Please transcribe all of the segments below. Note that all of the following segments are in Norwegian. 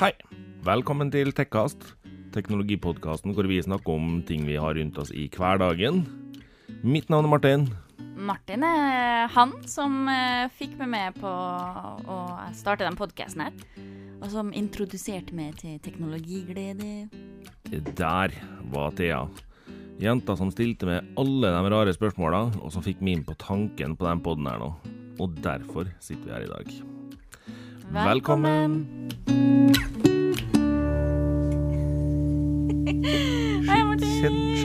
Hei. Velkommen til Tekkast, teknologipodkasten hvor vi snakker om ting vi har rundt oss i hverdagen. Mitt navn er Martin. Martin er han som eh, fikk meg med på å starte den podkasten her. Og som introduserte meg til teknologiglede. Der var Thea. Jenta som stilte meg alle de rare spørsmåla, og som fikk meg inn på tanken på den poden her nå. Og derfor sitter vi her i dag. Velkommen. Hei,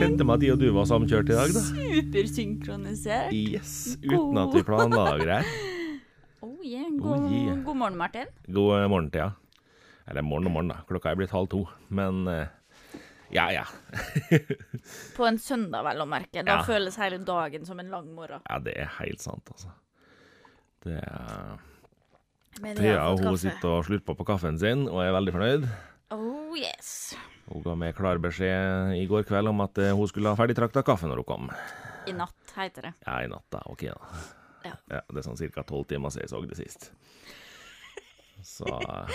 Skjedde, med at de og du var samkjørt i dag, da? Supersynkronisert. Yes, uten at vi planla greier. Oh yeah. God, Oh yeah. god morgen, Martin. God morgen, Thea. Eller morgen og morgen, da. Klokka er blitt halv to. Men eh, ja, ja. På en søndag, vel å merke. Da Ja. føles hele dagen som en lang morgen. Ja, det er helt sant, altså. Det er Men Thea og hun sitter og slurper på kaffen sin og er veldig fornøyd. Oh yes. Hun ga meg klar beskjed i går kveld om at eh, hun skulle ha ferdigtrakta kaffe når hun kom. I natt, heter det. Ja, i natt, da. Ok, da. Ja. Ja, det er sånn ca. tolv timer siden jeg så det sist. Så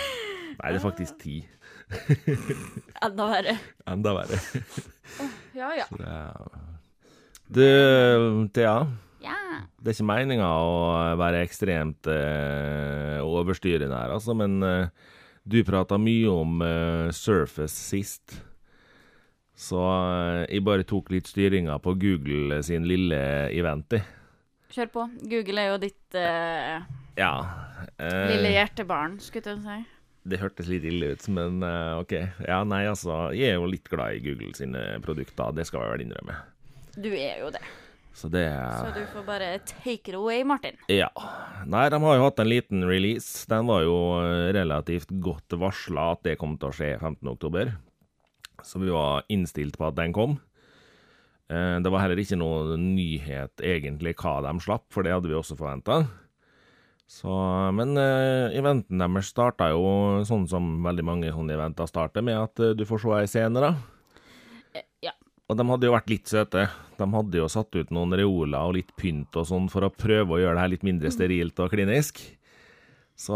Nei, det er faktisk ti. Enda verre. Enda verre. Ja, ja. Så det er Du, Thea. Ja. Det er ikke meninga å være ekstremt eh, overstyrende her, altså, men eh, du prata mye om uh, Surface sist. Så uh, jeg bare tok litt styringa på Google sin lille event, jeg. Kjør på. Google er jo ditt uh, Ja. lille hjertebarn, skulle jeg si. Det hørtes litt ille ut, men OK. Ja, nei, altså, jeg er jo litt glad i Google sine produkter, det skal jeg vel innrømme. Du er jo det. Så det Så du får bare take it away, Martin. Ja. Nei, de har jo hatt en liten release. Den var jo eh, relativt godt varsla at det kom til å skje 15.10. Så vi var innstilt på at den kom. Eh, Det var heller ikke noe nyhet egentlig hva de slapp, for det hadde vi også forventa. Så, men uh, eventen deres starta jo sånn som veldig mange sånne eventer starter, med at uh, du får se ei scene, da. Og de hadde jo vært litt søte. De hadde jo satt ut noen reoler og litt pynt og sånn for å prøve å gjøre det her litt mindre sterilt og klinisk. Så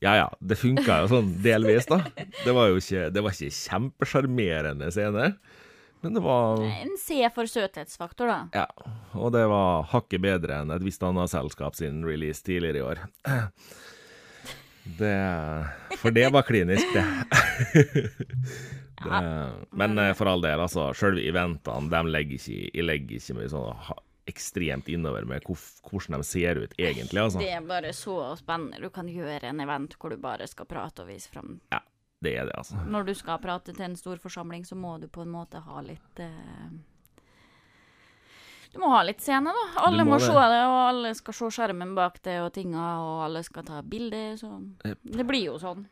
ja ja, det funka jo sånn delvis, da. Det var jo ikke, det var ikke kjempesjarmerende scene, men det var En C for søthetsfaktor, da. Ja. Og det var hakket bedre enn et visst annet selskap sin release tidligere i år. Det For det var klinisk, det. det men eh, for all del, altså, sjølve eventene, de legger ikke, jeg legger ikke mye sånn ekstremt innover med hvordan de ser ut egentlig, altså. Det er bare så spennende. Du kan gjøre en event hvor du bare skal prate og vise fram. Ja, det er det, altså. Når du skal prate til en stor forsamling, så må du på en måte ha litt eh... Du må ha litt scene, da. Alle må må, se det, og alle skal se skjermen bak det og tinga, og alle skal ta bilder, så Det blir jo sånn.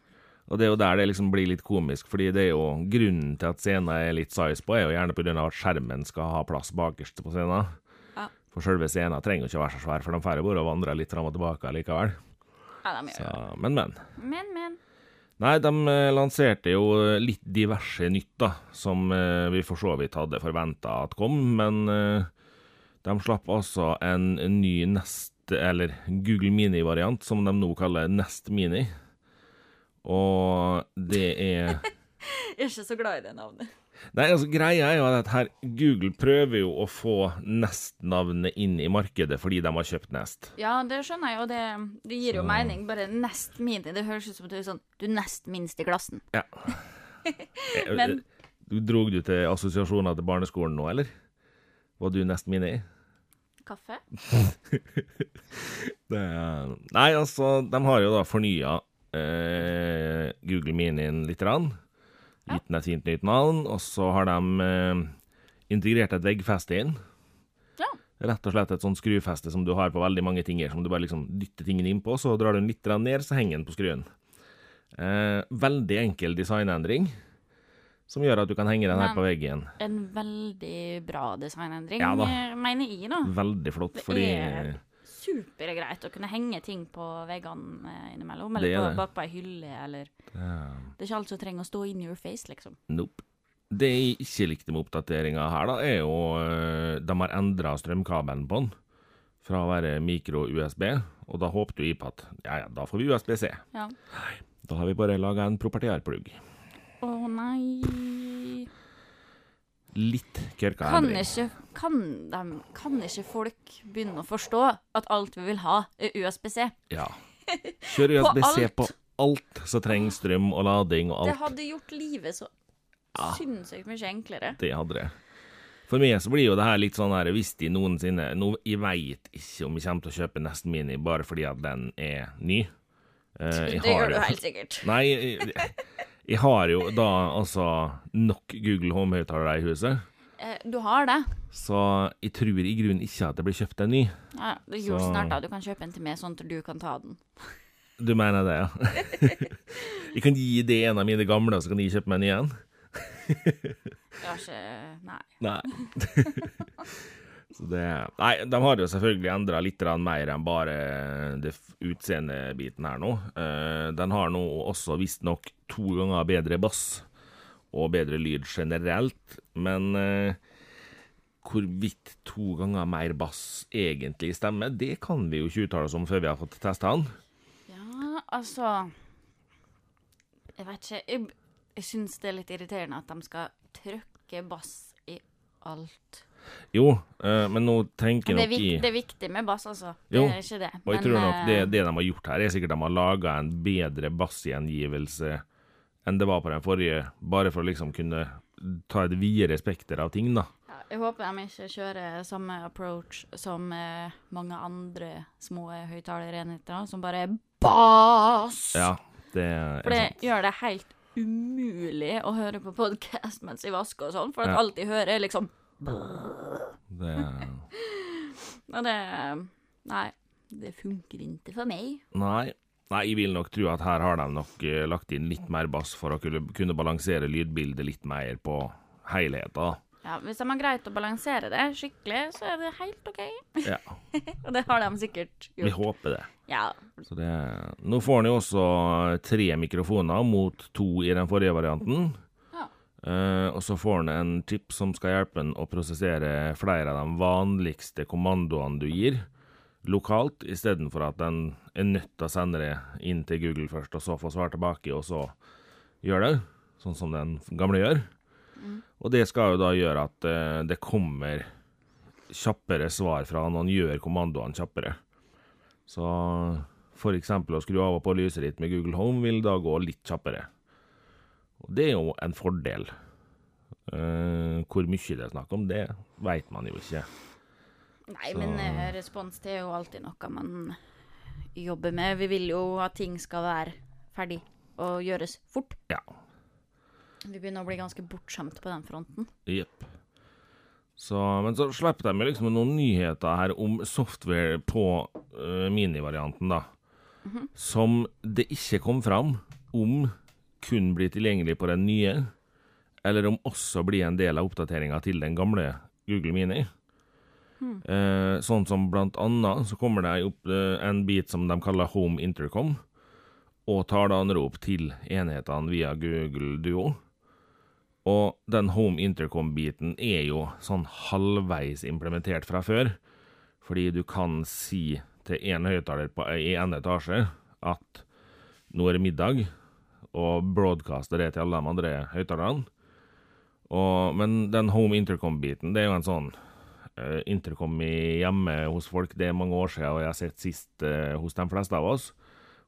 Og det er jo der det liksom blir litt komisk, fordi det er jo grunnen til at scenen er litt size på, er jo gjerne av at skjermen skal ha plass bakerst på scenen. Ja. For selve scenen trenger jo ikke å være så svær, for de færre bare vandrer litt fram og tilbake likevel. Ja, de gjør Så, men, men. Men, men. Nei, de eh, lanserte jo litt diverse nytt, da, som eh, vi for så vidt hadde forventa at kom, men eh, de slapp altså en, en ny Nest, eller Google Mini-variant, som de nå kaller Nest Mini. Og det er Jeg er ikke så glad i det navnet. Nei, altså greia er jo at her Google prøver jo å få Nest-navnet inn i markedet fordi de har kjøpt Nest. Ja, det skjønner jeg, og det, det gir jo Så- mening. Bare nest mini. Det høres ut som du er sånn Du er nest minst i klassen. Ja. Men- Du Drog du til assosiasjoner til barneskolen nå, eller? Var du Nest Mini? Kaffe? Det, nei, altså, de har jo da fornya eh, Google Minien litt. Rann. Gitt den et fint nytt navn. Og så har de eh, integrert et veggfeste inn. Ja. Rett og slett et sånt skrufeste som du har på veldig mange ting som du bare liksom dytter tingene innpå, så drar du den litt ned, så henger den på skruen. Eh, veldig enkel designendring, som gjør at du kan henge den her på veggen. En veldig bra designendring, Ja mener jeg, da. Veldig flott, Det fordi er supergreit å kunne henge ting på veggene eh, innimellom, Det eller er på, det. bak på ei hylle, eller Det er ikke alt som trenger å stå in your face, liksom. Nope. Det jeg ikke likte med oppdateringa her, da, er jo øh, De har endra strømkabelen på den. Fra å være mikro-USB, og da jo jeg på at ja, ja, da får vi USB-C. Ja. Da har vi bare laga en propertiarplugg. Å nei Litt kørka kan endring. ikke, kan, de, kan ikke folk begynne å forstå at alt vi vil ha, er USB-C? Ja. Kjør På USB-C alt. på alt som trenger strøm og lading og alt. Det hadde gjort livet så Ja. sinnssykt mye enklere. Det hadde det. For meg så blir jo det her litt sånn her hvis de noensinne nå, Jeg veit ikke om jeg kommer til å kjøpe Nesten Mini bare fordi at den er ny. Uh, Det gjør du helt sikkert. Nei, jeg, jeg har jo da altså nok Google Home-høyttalere i huset, Eh, Du har det. så jeg tror i grunnen ikke at det blir kjøpt en ny. Ja, det gjør Så- snart da. Du kan kjøpe en til meg, sånn at du kan ta den. Du mener det, ja? jeg kan gi det en av mine gamle, så kan de kjøpe meg en ny igjen? du har ikke Nei. Nei. Det, nei, de har jo selvfølgelig endra litt mer enn bare det utseendebiten her nå. Eh, den har nå også visstnok to ganger bedre bass og bedre lyd generelt, men eh, hvorvidt to ganger mer bass egentlig stemmer, det kan vi jo ikke uttale oss om før vi har fått testa den. Ja, altså Jeg vet ikke. Jeg, jeg syns det er litt irriterende at de skal trykke bass i alt. Jo, eh, men nå tenker det, nok i det er viktig med bass, altså. Jo, Det er ikke det. Og jeg Men, tror nok det, eh, det de har gjort her, er sikkert de har laga en bedre bassgjengivelse enn det var på den forrige, bare for å liksom kunne ta et videre spekter av ting, da. ja, Jeg håper de ikke kjører samme approach som eh, mange andre små høyttalerenheter, som bare er bass! Ja, det er For det sant. gjør det helt umulig å høre på podkast mens jeg vasker og sånn, for Ja. alt jeg hører, er liksom Det, Og det Nei, det funker ikke for meg. nei. Nei, jeg vil nok tro at her har de nok eh, lagt inn litt mer bass for å kunne, balansere lydbildet litt mer på helheten. Ja, Hvis de har greit å balansere det skikkelig, så er det helt OK. Ja, Og det har de sikkert gjort. vi håper det. Ja. Så det, nå får han jo også tre mikrofoner mot to i den forrige varianten. Eh, og så får han en chip som skal hjelpe han å prosessere flere av de vanligste kommandoene du gir lokalt, istedenfor at den er nødt til å sende det inn til Google først, og så få svar tilbake, og så gjør det, sånn som den gamle gjør. Og det skal jo da gjøre at uh, det kommer kjappere svar fra han, og han gjør kommandoene kjappere. Så eksempel å skru av og på lyset ditt med Google Home vil da gå litt kjappere. Og det er jo en fordel. Uh, hvor mye det er snakk om, det veit man jo ikke. Nei, Så- men respons responstid er jo alltid noe man jobber med. Vi vil jo at ting skal være ferdig og gjøres fort. Ja, Vi begynner å bli ganske bortskjemt på den fronten. jepp. Så, men så slipper de liksom noen nyheter her om software på uh, minivarianten, da. Som det ikke kom fram om kun blir tilgjengelig på den nye, eller om også blir en del av oppdateringa til den gamle Google Mini. Eh, sånn som blant annet så kommer det opp eh, en bit som de kaller Home Intercom, og tar da anrop til enhetene via Google Duo. Og den Home Intercom-biten er jo sånn halvveis implementert fra før, fordi du kan si til én høyttaler i en etasje at nå er det middag, og broadcaster det til alle de andre høyttalerne. Men den Home Intercom-biten, det er jo en sånn uh, intercom i hjemme hos folk. Det er mange år siden, og jeg har sett sist uh, hos de fleste av oss.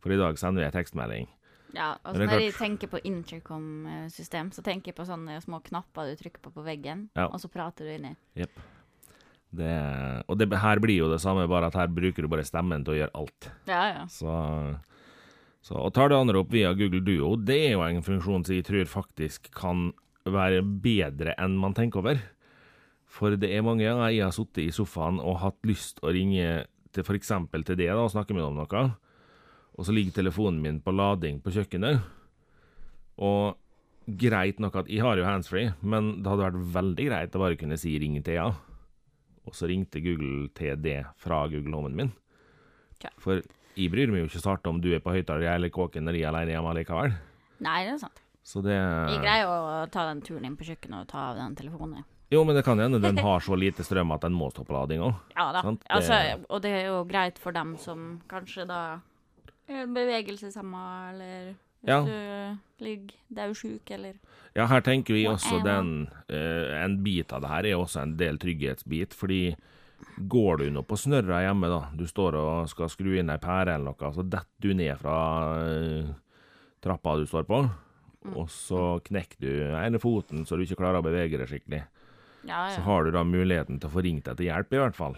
For i dag sender vi en tekstmelding. Ja, er Når jeg tenker på intercom-system, så tenker jeg på sånne små knapper du trykker på på veggen, Ja. og så prater du inni. Yep. Det, og det, her blir jo det samme, bare at her bruker du bare stemmen til å gjøre alt. Ja, ja. Så, så tar det andre opp via Google Duo, det er jo en funksjon som jeg tror faktisk kan være bedre enn man tenker over. For det er mange ganger jeg har sittet i sofaen og hatt lyst å ringe til f.eks. til det da, og snakke med deg om noe, og så ligger telefonen min på lading på kjøkkenet. Og greit nok at jeg har jo handsfree, men det hadde vært veldig greit å bare kunne si 'ring Thea', og så ringte Google til det fra Google Homen min. Okay. For jeg bryr meg jo ikke snart om du er på høyttaler eller kåken når jeg er alene hjemme likevel. Nei, det er sant. Så det Jeg greier å ta den turen inn på kjøkkenet og ta av den telefonen. Jo, men det kan hende den har så lite strøm at den må stå på lading òg. Ja da. Det- Altså, og det er jo greit for dem som kanskje da er bevegelseshemma, eller Hvis Ja. du ligger daudsjuk, eller Ja, her tenker vi også den eh, En bit av det her er også en del trygghetsbit, fordi går du nå på snørra hjemme, da, du står og skal skru inn ei pære eller noe, så detter du ned fra eh, trappa du står på, og så knekker du ene foten så du ikke klarer å bevege deg skikkelig. Ja, Så har du da muligheten til å få ringt etter hjelp, i hvert fall.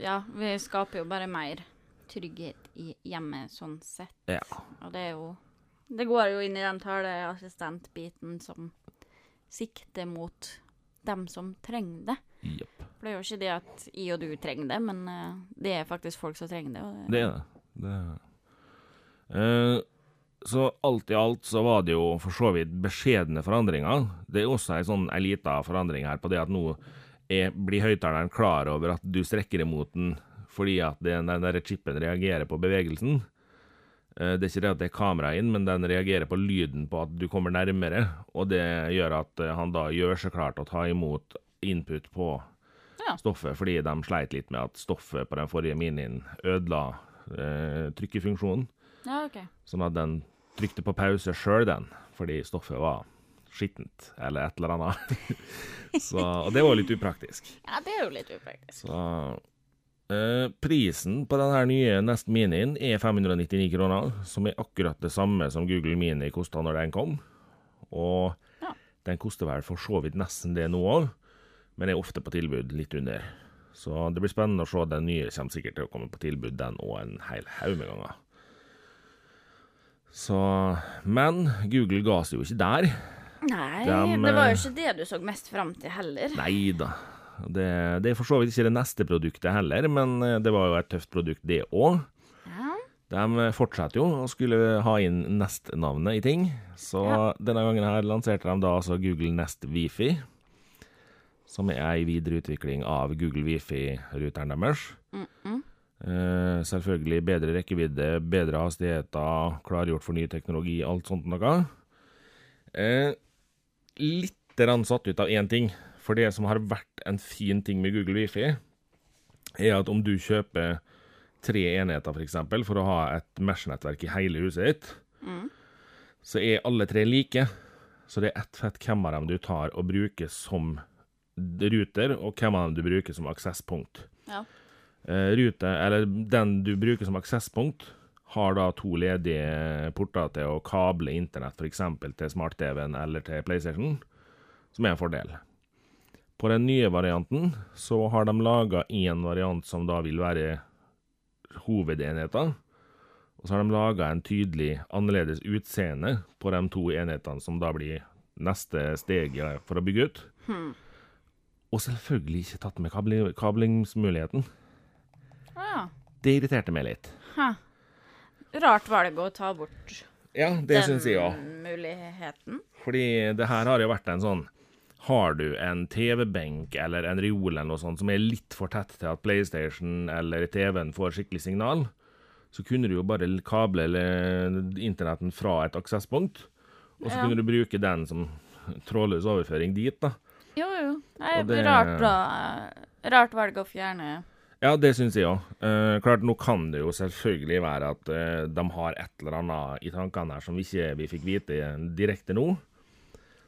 ja. Vi skaper jo bare mer trygghet i hjemmet, sånn sett. Ja. Og det er jo Det går jo inn i den taleassistentbiten som sikter mot dem som trenger det. Jepp. For det er jo ikke det at jeg og du trenger det, men eh, det er faktisk folk som trenger det. Og Det er det. det er. det. Eh, så alt i alt så var det jo for så vidt beskjedne forandringer. Det er også ei sånn ei lita forandring her på det at nå er, blir høyttaleren klar over at du strekker imot den fordi at den, den der chipen reagerer på bevegelsen. Eh, Det er ikke det at det er kamera inn, men den reagerer på lyden på at du kommer nærmere, og det gjør at han da gjør seg klar til å ta imot input på Ja. stoffet, fordi de sleit litt med at stoffet på den forrige minien ødela eh, trykkefunksjonen, Ja, okay. sånn at den trykte på pause sjøl, den, fordi stoffet var skittent, eller et eller annet. Så, og det var litt upraktisk. Ja, det er jo litt upraktisk. Så eh, prisen på denne nye Nest Minien er 599 kroner, som er akkurat det samme som Google Mini kosta når den kom. Og Ja. den koster vel for så vidt nesten det nå òg, men er ofte på tilbud litt under. Så det blir spennende å se. Den nye kommer sikkert til å komme på tilbud, den og en hel haug med ganger. Så Men Google ga seg jo ikke der. Nei, De, det var eh, jo ikke det du så mest fram til heller. Nei da. Det, det er for så vidt ikke det neste produktet heller, men eh, det var jo et tøft produkt, det òg. Ja. De fortsetter jo å skulle ha inn Nest-navnet i ting, så Ja. denne gangen her lanserte de da altså Google Nest Wifi, som er ei videreutvikling av Google Wifi-ruteren deres. Mm -mm. Uh, selvfølgelig bedre rekkevidde, bedre hastigheter, klargjort for ny teknologi, alt sånt noe. Uh, litt satt ut av én ting, for det som har vært en fin ting med Google Wifi, er at om du kjøper tre enheter, f.eks., for, for å ha et Mesh-nettverk i hele huset ditt, Mm. så er alle tre like. Så det er ett fett hvem av dem du tar og bruker som ruter, og hvem av dem du bruker som aksesspunkt. Ja. Eh, rute, eller den du bruker som aksesspunkt, har da to ledige porter til å kable internett, f.eks. til smart-TV-en eller til PlayStation, som er en fordel. På den nye varianten så har de laga én variant som da vil være hovedenheter. Og så har de laga en tydelig annerledes utseende på de to enhetene som da blir neste steg for å bygge ut. Hmm. Og selvfølgelig ikke tatt med kabling, kablingsmuligheten. Ja. Det irriterte meg litt. Ha. Rart valg å ta bort Ja, det syns jeg også. den muligheten. Fordi det her har jo vært en sånn Har du en TV-benk eller en reol eller noe sånt som er litt for tett til at PlayStation eller TV-en får skikkelig signal, så kunne du jo bare kable internetten fra et aksesspunkt, og så Ja. kunne du bruke den som trådløs overføring dit, da. Jo, jo. Nei, det- Rart, da. rart valg å fjerne Ja, det syns jeg òg. klart, nå kan det jo selvfølgelig være at eh, de har et eller annet i tankene her som vi ikke vi fikk vite direkte nå.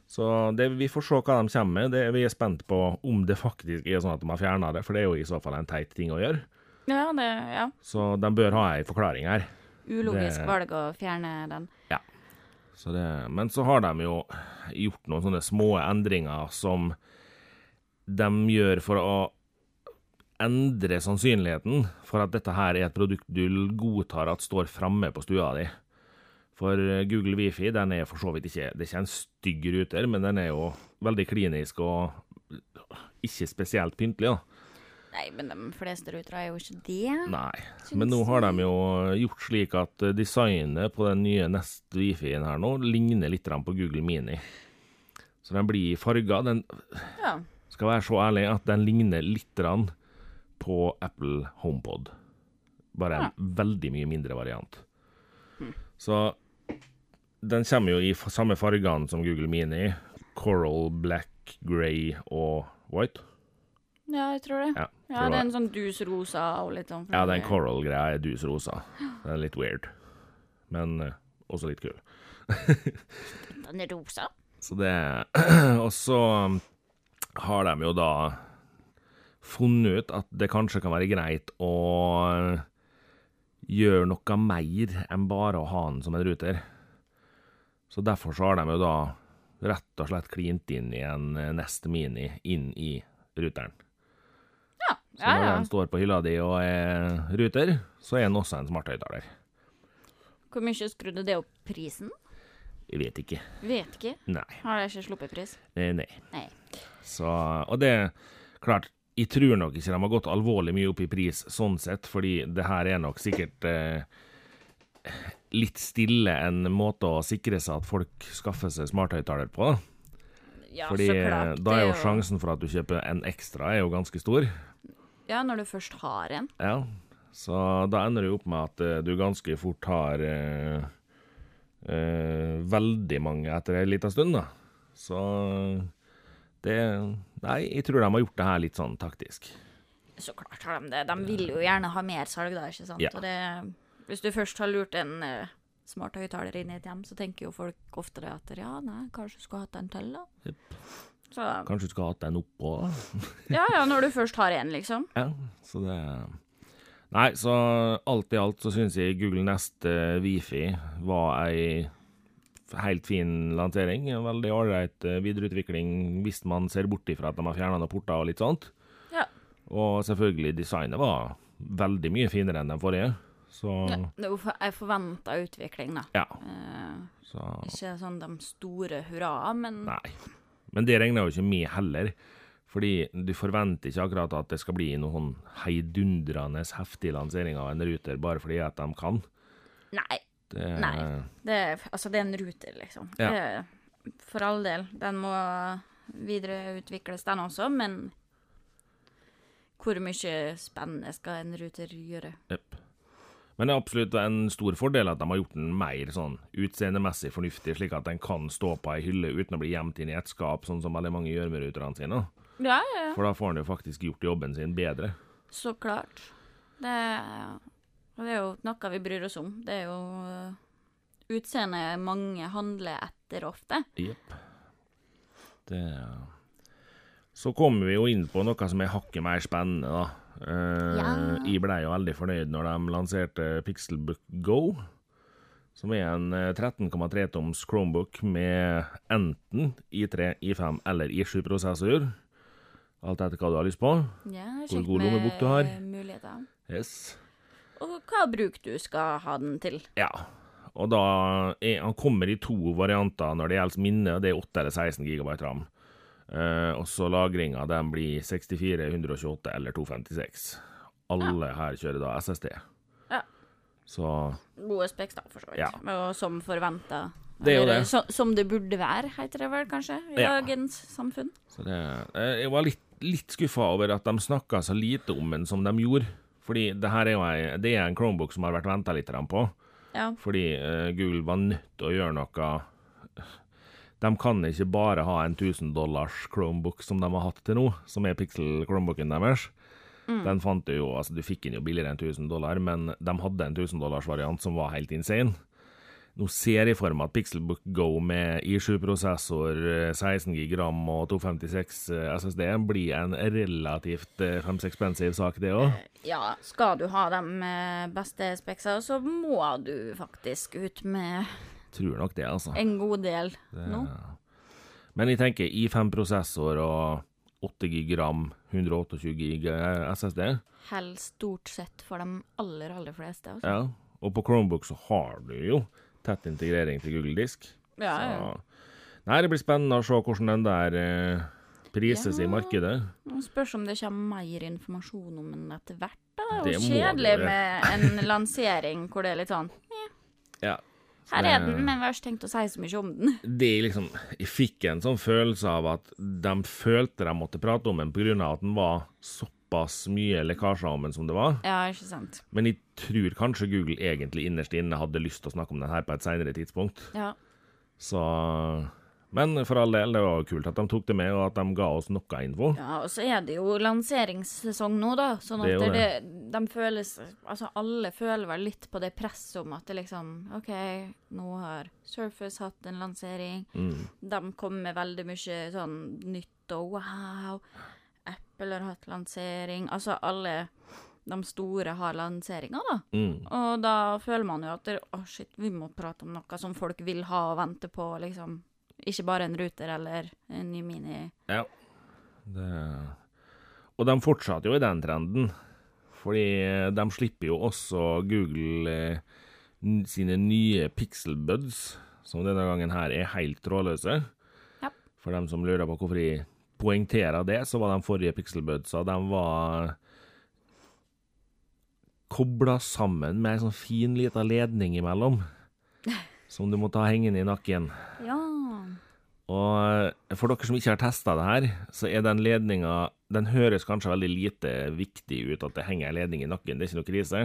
Så det, vi får se hva de kommer med. Det, vi er spent på om det faktisk er sånn at de har fjerna det, for det er jo i så fall en teit ting å gjøre. Ja, det ja. Så de bør ha ei forklaring her. Ulogisk valg å fjerne den. Så det, men så har de jo gjort noen sånne små endringer som de gjør for å endre sannsynligheten for at dette her er et produkt du godtar at står framme på stua di. For eh, Google Wifi den er for så vidt ikke Det er ikke en stygg ruter, men den er jo veldig klinisk og ikke spesielt pyntelig. da. Nei, men de fleste ruter er jo ikke det. Nei, men nå har de jo gjort slik at eh, designet på den nye Nest Wifi-en her nå ligner litt på Google Mini. Så den blir farga. Den Ja. skal være så ærlig at den ligner litt på Apple HomePod. Bare en veldig mye mindre variant. Så den kommer jo i samme fargene som Google Mini. Coral, black, grey og white. Ja, jeg tror det. Ja, Ja, tror det det. er en sånn dus rosa og litt sånn Ja, den coral-greia er dus rosa. Den er litt weird. Men uh, også litt kul. Den er rosa. Så det Og så har de jo da funnet ut at det kanskje kan være greit å gjøre noe mer enn bare å ha den som en ruter. Så derfor så har de jo da rett og slett klint inn i en Nest Mini inn i ruteren. Ja, Så ja, når ja. den står på hylla di og er ruter, så er den også en smarthøyttaler. Hvor mye skrudde det opp prisen? Jeg vet ikke. Vet ikke. Nei. Har det ikke sluppet pris? Eh, Nei. Nei. Så, og det er klart, jeg tror nok ikke de har gått alvorlig mye opp i pris sånn sett, fordi det her er nok sikkert eh, litt stille en måte å sikre seg at folk skaffer seg smarthøyttaler på. da. Ja, Fordi så klart. eh, da er jo sjansen for at du kjøper en ekstra er jo ganske stor. Ja, når du først har en. Ja, så da ender det opp med at eh, du ganske fort har eh, eh, veldig mange etter en liten stund, da. Så det Nei, jeg tror de har gjort det her litt sånn taktisk. Så klart har de det. De vil jo gjerne ha mer salg, da, ikke sant? Ja. Det, hvis du først har lurt en uh, smart høyttaler inn i et hjem, så tenker jo folk ofte det at ja, nei, kanskje du skulle hatt en til, da. Yep. Så Kanskje du skulle hatt den oppå? ja, ja, når du først har en, liksom. Ja, så det Nei, så alt i alt så syns jeg Google Nest uh, Wifi var ei helt fin lansering. En veldig ålreit eh, videreutvikling hvis man ser bort ifra at de har fjerna noen porter og litt sånt. Ja. Og selvfølgelig, designet var veldig mye finere enn den forrige. Så Ja, det er jo for- en forventa utvikling, da. ja. Eh, Så, ikke sånn de store hurra, men nei. Men det regner jo ikke med heller. Fordi du forventer ikke akkurat at det skal bli noen heidundrende heftig lansering av en ruter bare fordi at de kan. nei. Det, Nei. Det altså, det er en ruter, liksom. Ja. Det for all del. Den må videreutvikles, den også, men hvor mye spennende skal en ruter gjøre? Jepp. Men det er absolutt en stor fordel at de har gjort den mer sånn utseendemessig fornuftig, slik at den kan stå på ei hylle uten å bli gjemt inn i et skap, sånn som veldig mange gjør med ruterne sine. Ja, ja, ja. For da får han jo faktisk gjort jobben sin bedre. Så klart. Det, det er jo noe vi bryr oss om. Det er jo uh, utseendet mange handler etter ofte. Jepp. Det Så kommer vi jo inn på noe som er hakket mer spennende, da. Eh, Ja. Jeg blei jo veldig fornøyd når de lanserte Pixelbook Go. Som er en eh, 13,3 toms Chromebook med enten I3, I5 eller I7-prosessor. Alt etter hva du har lyst på. Ja, Hvor god lommebok du har. muligheter. Yes. Og hva bruk du skal ha den til. Ja. Og da er, Han kommer i to varianter når det gjelder minne. Det er 8 eller 16 GB RAM. Eh, og så lagringa den blir 64, 128 eller 256. Alle her kjører da SSD. Ja. Så Gode speks, da, for så vidt. Ja. Og som forventa. Det er jo det. Så, som det burde være, heter det vel kanskje, i Ja. dagens samfunn. Så det, eh, jeg var litt, litt skuffa over at de snakka så lite om den som de gjorde. Fordi det her er jo ei, det er en Chromebook som har vært venta litt på. Ja. Fordi eh, Google var nødt til å gjøre noe De kan ikke bare ha en 1000 dollars Chromebook som de har hatt til nå, som er Pixel-Chromebooken deres. Den fant du jo, altså Du fikk den jo billigere enn 1000 dollar, men de hadde en 1000 dollars variant som var helt insane. Nå ser jeg for meg at Pixelbook Go med I7-prosessor, 16 GB RAM og 256 SSD blir en relativt eh, femse expensive sak, det òg. ja, skal du ha de eh, beste speksa, så må du faktisk ut med Tror nok det, altså. en god del nå. Men jeg tenker I5-prosessor og 8 GB RAM, 128 GB SSD. Helst stort sett for de aller, aller fleste. Altså. Ja. Og på Chromebook så har du jo tett integrering til Google Disk. Ja, ja. Nei, det blir spennende å se hvordan den der eh, prises i markedet. Nå Spørs om det kommer mer informasjon om den etter hvert. da. Det er jo kjedelig med en lansering hvor det er litt sånn Ja. Her er den, men vi har ikke tenkt å si så mye om den. det liksom Jeg fikk en sånn følelse av at de følte de måtte prate om den av at den var såpass mye lekkasjer om den som det var. Ja, ikke sant. Men jeg tror kanskje Google egentlig innerst inne hadde lyst til å snakke om den her på et senere tidspunkt. Ja. Så Men for all del, det var kult at de tok det med, og at de ga oss noe info. Ja, og så er det jo lanseringssesong nå, da. Sånn at det det, de føles Altså, alle føler vel litt på det presset om at det liksom OK, nå har Surface hatt en lansering. Mm. De kommer med veldig mye sånn nytt og wow. Apple har hatt lansering. Altså, alle de store har lanseringer, da. Mm. Og da føler man jo at å, oh, shit, vi må prate om noe som folk vil ha og vente på, liksom. Ikke bare en ruter eller en ny Mini. Ja. Det... Og de fortsatte jo i den trenden. Fordi de slipper jo også Google eh, sine nye Pixel Buds, som denne gangen her er helt trådløse. Ja. For dem som lurer på hvorfor de poengterer det, så var de forrige Pixel Budsa de var kobla sammen med ei sånn fin lita ledning imellom. Som du må ta hengende i nakken. Ja. Og for dere som ikke har testa det her, så er den ledninga Den høres kanskje veldig lite viktig ut at det henger en ledning i nakken, det er ikke noe krise.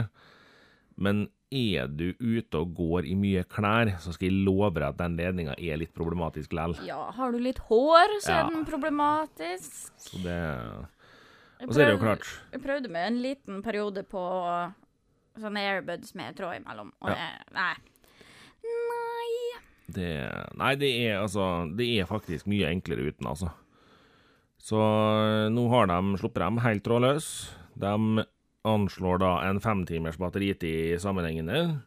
Men er du ute og går i mye klær, så skal jeg love deg at den ledninga er litt problematisk lell. ja. Har du litt hår, så Ja. er den problematisk. Så det Og så er det jo klart Jeg prøvde med en liten periode på sånne airbuds med tråd imellom, og Ja. det Nei. Nei. Det, Nei, det er altså Det er faktisk mye enklere uten, altså. Så eh, nå har de sluppet dem helt trådløs. De anslår da en femtimers batteritid sammenhengende,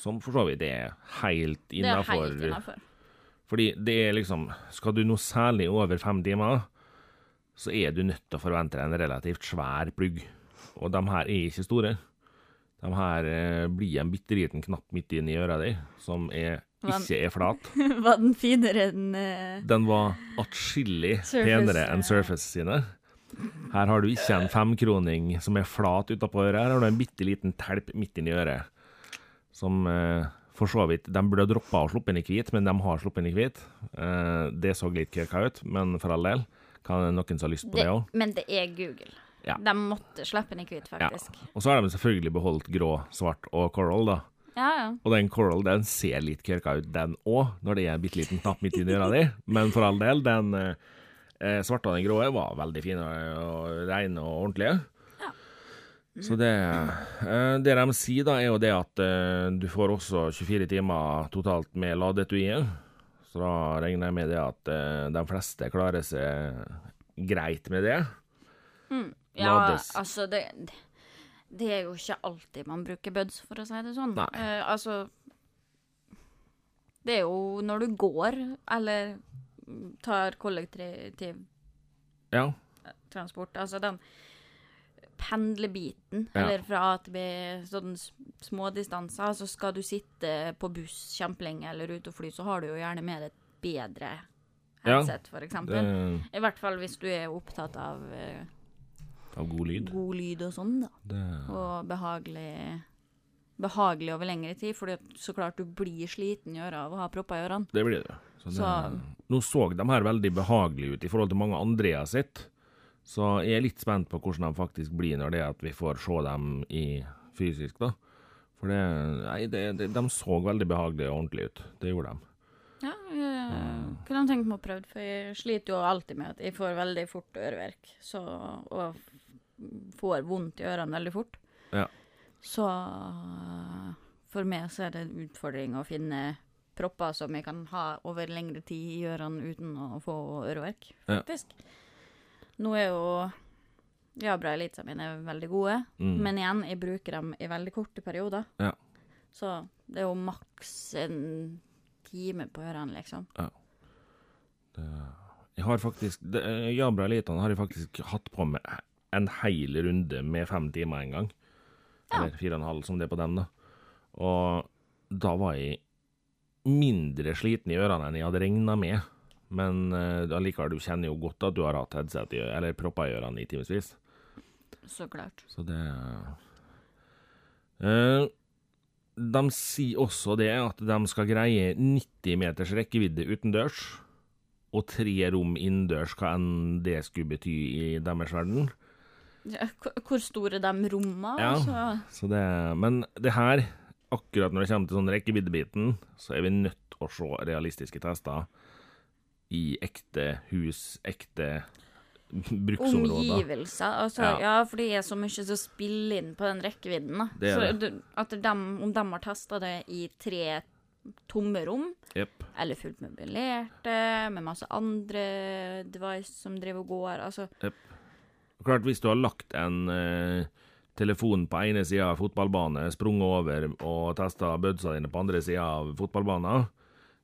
som for så vidt er helt Det er innafor. helt innafor. Fordi det er liksom Skal du noe særlig over fem timer, så er du nødt til å forvente deg en relativt svær plugg. Og de her er ikke store. De her eh, blir en bitte liten knapp midt inni øra di, som er, ikke er flat. Var den finere enn uh, Den var atskillig penere enn. Surface sine. Her har du ikke en femkroning som er flat utapå øret, her har du en bitte liten telp midt inni øret. Som uh, for så vidt De burde ha droppa å sluppe inn i hvit, men de har sluppet inn i hvit. Uh, det så litt kirka ut, men for all del. Kan noen som har lyst på det, òg? Men det er Google. Ja. De måtte slippe den i hvit, Ja. faktisk. Og så har de selvfølgelig beholdt grå, svart og coral, da. Ja, ja. Og den coral den ser litt kirka ut, den òg, når det er en bitte liten knapp midt inni øra di. Men for all del, den eh, eh, svarte og den grå var veldig fine og rene og ordentlige. Så det eh, Det de sier, da, er jo det at eh, du får også 24 timer totalt med ladeetuiet. Så da regner jeg med det at de fleste klarer seg greit med det. Ja, Lades. altså det, det er jo ikke alltid man bruker buds, for å si det sånn. Eh, altså Det er jo når du går, eller tar kollektiv Ja. transport, altså den pendlebiten, Ja. eller fra A til B, sånn små distanser, så skal du sitte på buss kjempelenge eller ute og fly, så har du jo gjerne med deg et bedre headset, for eksempel. Det, I hvert fall hvis du er opptatt av eh, av god lyd. god lyd og sånn, da. Det, Og behagelig behagelig over lengre tid, for så klart du blir sliten i øra av å ha propper i ørene. Det blir det. Så Så- Nå så de her veldig behagelige ut i forhold til mange andre jeg har sett. Så jeg er litt spent på hvordan de faktisk blir når det er at vi får se dem i fysisk, da. For det, nei, det, det, de så veldig behagelige og ordentlige ut. Det gjorde de. Ja, jeg kunne tenkt meg å prøve, for jeg sliter jo alltid med at jeg får veldig fort øreverk, så, og får vondt i ørene veldig fort. Ja. Så for meg så er det en utfordring å finne propper som jeg kan ha over lengre tid i ørene uten å få øreverk, Ja. Nå er jo Jabra Elita mine er veldig gode, Mm. men igjen, jeg bruker dem i veldig korte perioder. Ja. Så det er jo maks en time på ørene, liksom. Jeg har faktisk det, Jabra Elitan har jeg faktisk hatt på med en hel runde med fem timer en gang. Ja. Eller fire og en halv, som det er på dem, da. Og da var jeg mindre sliten i ørene enn jeg hadde regna med. Men uh, allikevel, du kjenner jo godt at du har hatt headset i, eller propper i ørene i timevis. Så klart. Så det uh, De sier også det at de skal greie 90 meters rekkevidde utendørs, og tre rom innendørs, hva enn det skulle bety i deres verden. Ja, hvor- store de rommene? Ja. så. Så det, men det her, akkurat når det kommer til sånn rekkeviddebiten, så er vi nødt til å se realistiske tester. i ekte hus, ekte bruksområder. Omgivelser. Altså, ja. ja. for det er så mye som spiller inn på den rekkevidden. Det så det. at de, om de har testa det i tre tomme rom, yep. eller fullt møblerte, med masse andre device som driver og går, altså yep. Klart, hvis du har lagt en eh, telefon på ene sida av fotballbane, sprunget over og testa bødsa dine på andre sida av fotballbanen,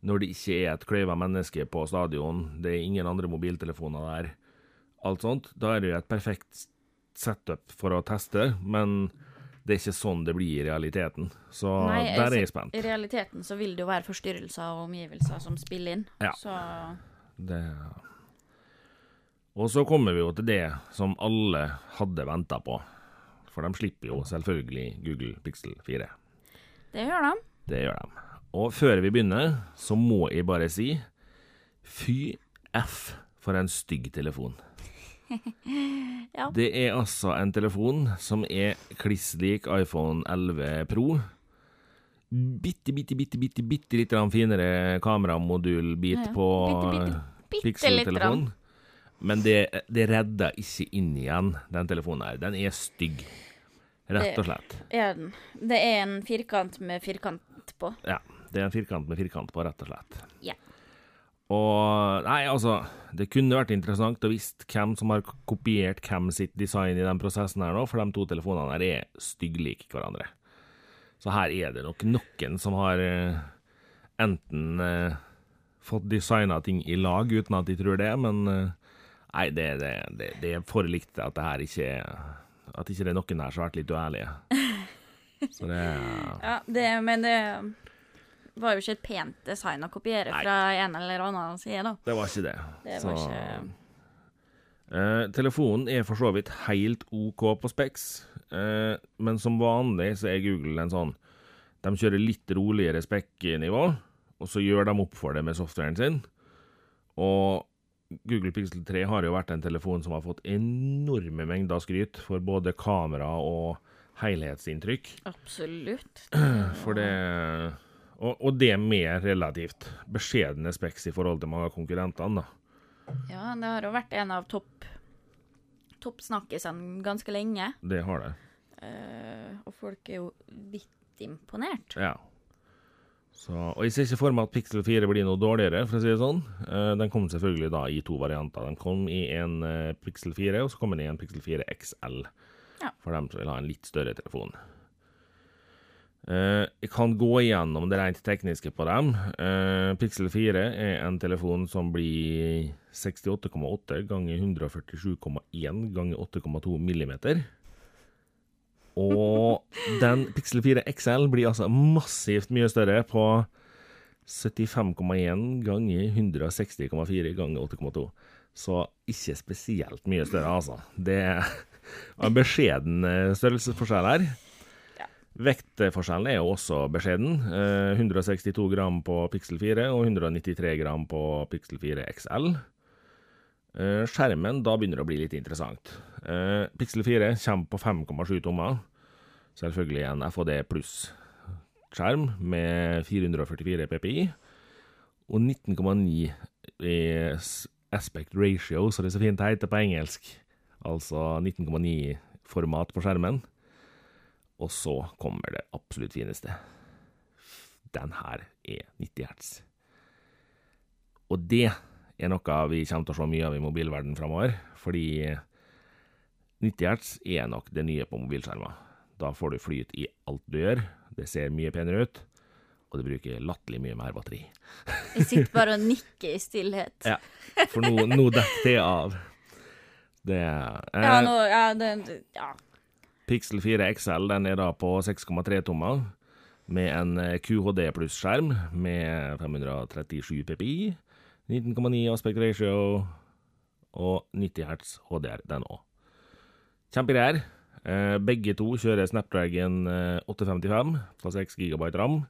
når det ikke er et kløyva menneske på stadion, det er ingen andre mobiltelefoner der, alt sånt, da er det jo et perfekt setup for å teste, men det er ikke sånn det blir i realiteten. Så Nei, der er jeg spent. I realiteten så vil det jo være forstyrrelser og omgivelser som spiller inn. Ja. Så det Og så kommer vi jo til det som alle hadde venta på. For de slipper jo selvfølgelig Google Pixel 4. Det gjør de. Det gjør de. Og før vi begynner, så må jeg bare si fy f for en stygg telefon. ja. Det er altså en telefon som er kliss lik iPhone 11 Pro. Bitte, bitte, bitte, bitte, bitte litt finere kameramodulbit ja, på Pixel-telefonen. Men det, det redder ikke inn igjen den telefonen her. Den er stygg. Rett og slett. Det er den. Det er en firkant med firkant på. Ja. Det er en firkant med firkant på, rett og slett. Ja. Og Nei, altså, det kunne vært interessant å visst hvem som har kopiert hvem sitt design i den prosessen her nå, for de to telefonene her er stygglike hverandre. Så her er det nok noen som har uh, enten eh, fått designa ting i lag uten at de tror det, men uh, nei, det, det, det, det, er for likt at det her ikke At ikke det er noen her som har vært litt uærlige. Så det Ja, det, men det var jo ikke et pent design å kopiere Nei. fra en eller annen side, da. Det var ikke det. det var så, ikke... Uh, telefonen er for så vidt helt OK på Specs, uh, men som vanlig så er Google en sånn De kjører litt roligere spekkenivå, og så gjør de opp for det med softwaren sin. Og Google Pixel 3 har jo vært en telefon som har fått enorme mengder skryt for både kamera og helhetsinntrykk. Absolutt. For det og, og, det med relativt beskjedne speks i forhold til mange av konkurrentene. da. Ja, det har jo vært en av topp toppsnakkisene ganske lenge. Det har det. Uh, og folk er jo vidt imponert. Ja. Så, og Jeg ser ikke for meg at Pixel 4 blir noe dårligere, for å si det sånn. Uh, den kom selvfølgelig da i to varianter. Den kom i en uh, Pixel 4, og så kom den i en Pixel 4 XL. Ja. For dem som vil ha en litt større telefon. Uh, jeg kan gå igjennom det rent tekniske på dem. Uh, Pixel 4 er en telefon som blir 68,8 ganger 147,1 ganger 8,2 millimeter. Og den Pixel 4 XL blir altså massivt mye større på 75,1 ganger 160,4 ganger 8,2. Så ikke spesielt mye større, altså. Det er en beskjeden eh, størrelsesforskjell her. Vektforskjellen er jo også beskjeden. 162 eh, gram på Pixel 4 og 193 gram på Pixel 4 XL. Eh, skjermen, da begynner det å bli litt interessant. Eh, Pixel 4 kommer på 5,7 tommer. Selvfølgelig en FHD pluss-skjerm med 444 PPI. Og 19,9 i aspect ratio, så det er så fint heter på engelsk. Altså 19,9 format på skjermen. Og så kommer det absolutt fineste. Den her er 90 hertz. Og det er noe vi kommer til å se mye av i mobilverdenen framover, fordi 90 hertz er nok det nye på mobilskjermer. Da får du flyt i alt du gjør, det ser mye penere ut, og det bruker latterlig mye mer batteri. Jeg sitter bare og nikker i stillhet. ja, for nå, nå detter det av. Det eh, Ja, nå, ja, det, ja. Pixel 4 XL den er da på 6,3 tommer, med en eh, QHD pluss-skjerm med 537 PPI, 19,9 aspect ratio og 90 hertz HDR, den òg. Kjempegreier. Eh, begge to kjører Snapdragon 855 eh, på 6 GB ram,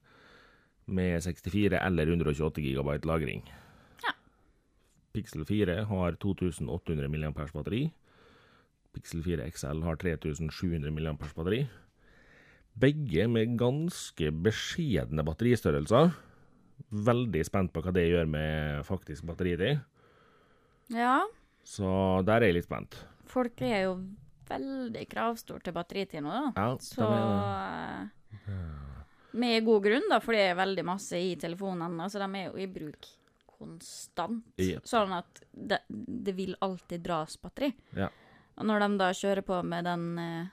med 64 eller 128 GB lagring. Ja. Pixel 4 har 2800 mAh batteri. Pixel 4 XL har 3700 mAh batteri. Begge med ganske beskjedne batteristørrelser. Veldig spent på hva det gjør med faktisk batteritid. Ja, Så der er jeg litt spent. folk er jo veldig kravstore til batteritid nå, da. Ja, Så er... eh, Med god grunn, da, for det er veldig masse i telefonene. Altså, de er jo i bruk konstant. Yep. Sånn at det, det vil alltid dras batteri. Ja. Og når de da kjører på med den uh,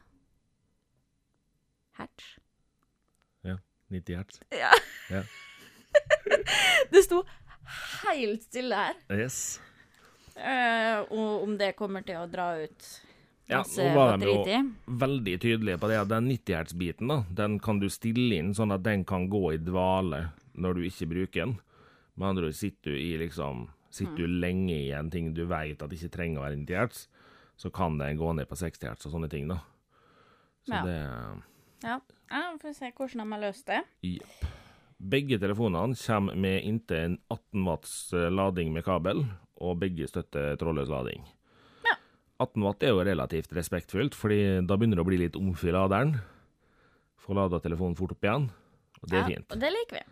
Hertz 90 hertz. Ja. Ja. Det sto helt stille her. Yes. Uh, og om det kommer til å dra ut Ja, nå var de jo veldig tydelige på det at den 90 hertz-biten, da, den kan du stille inn sånn at den kan gå i dvale når du ikke bruker den. Med andre ord, sitter du i liksom Sitter du lenge i en ting du vet at ikke trenger å være 90 hertz, så kan den gå ned på 60 hertz og sånne ting, da. Så Ja. det Ja. ja, får se hvordan de har løst det. Jepp. Begge telefonene kommer med inntil en 18 watts eh, lading med kabel, og begge støtter trådløs lading. Ja. 18 watt er jo relativt respektfullt, fordi da begynner det å bli litt omf i laderen. Få lada telefonen fort opp igjen, og det er ja, fint. Og det liker vi.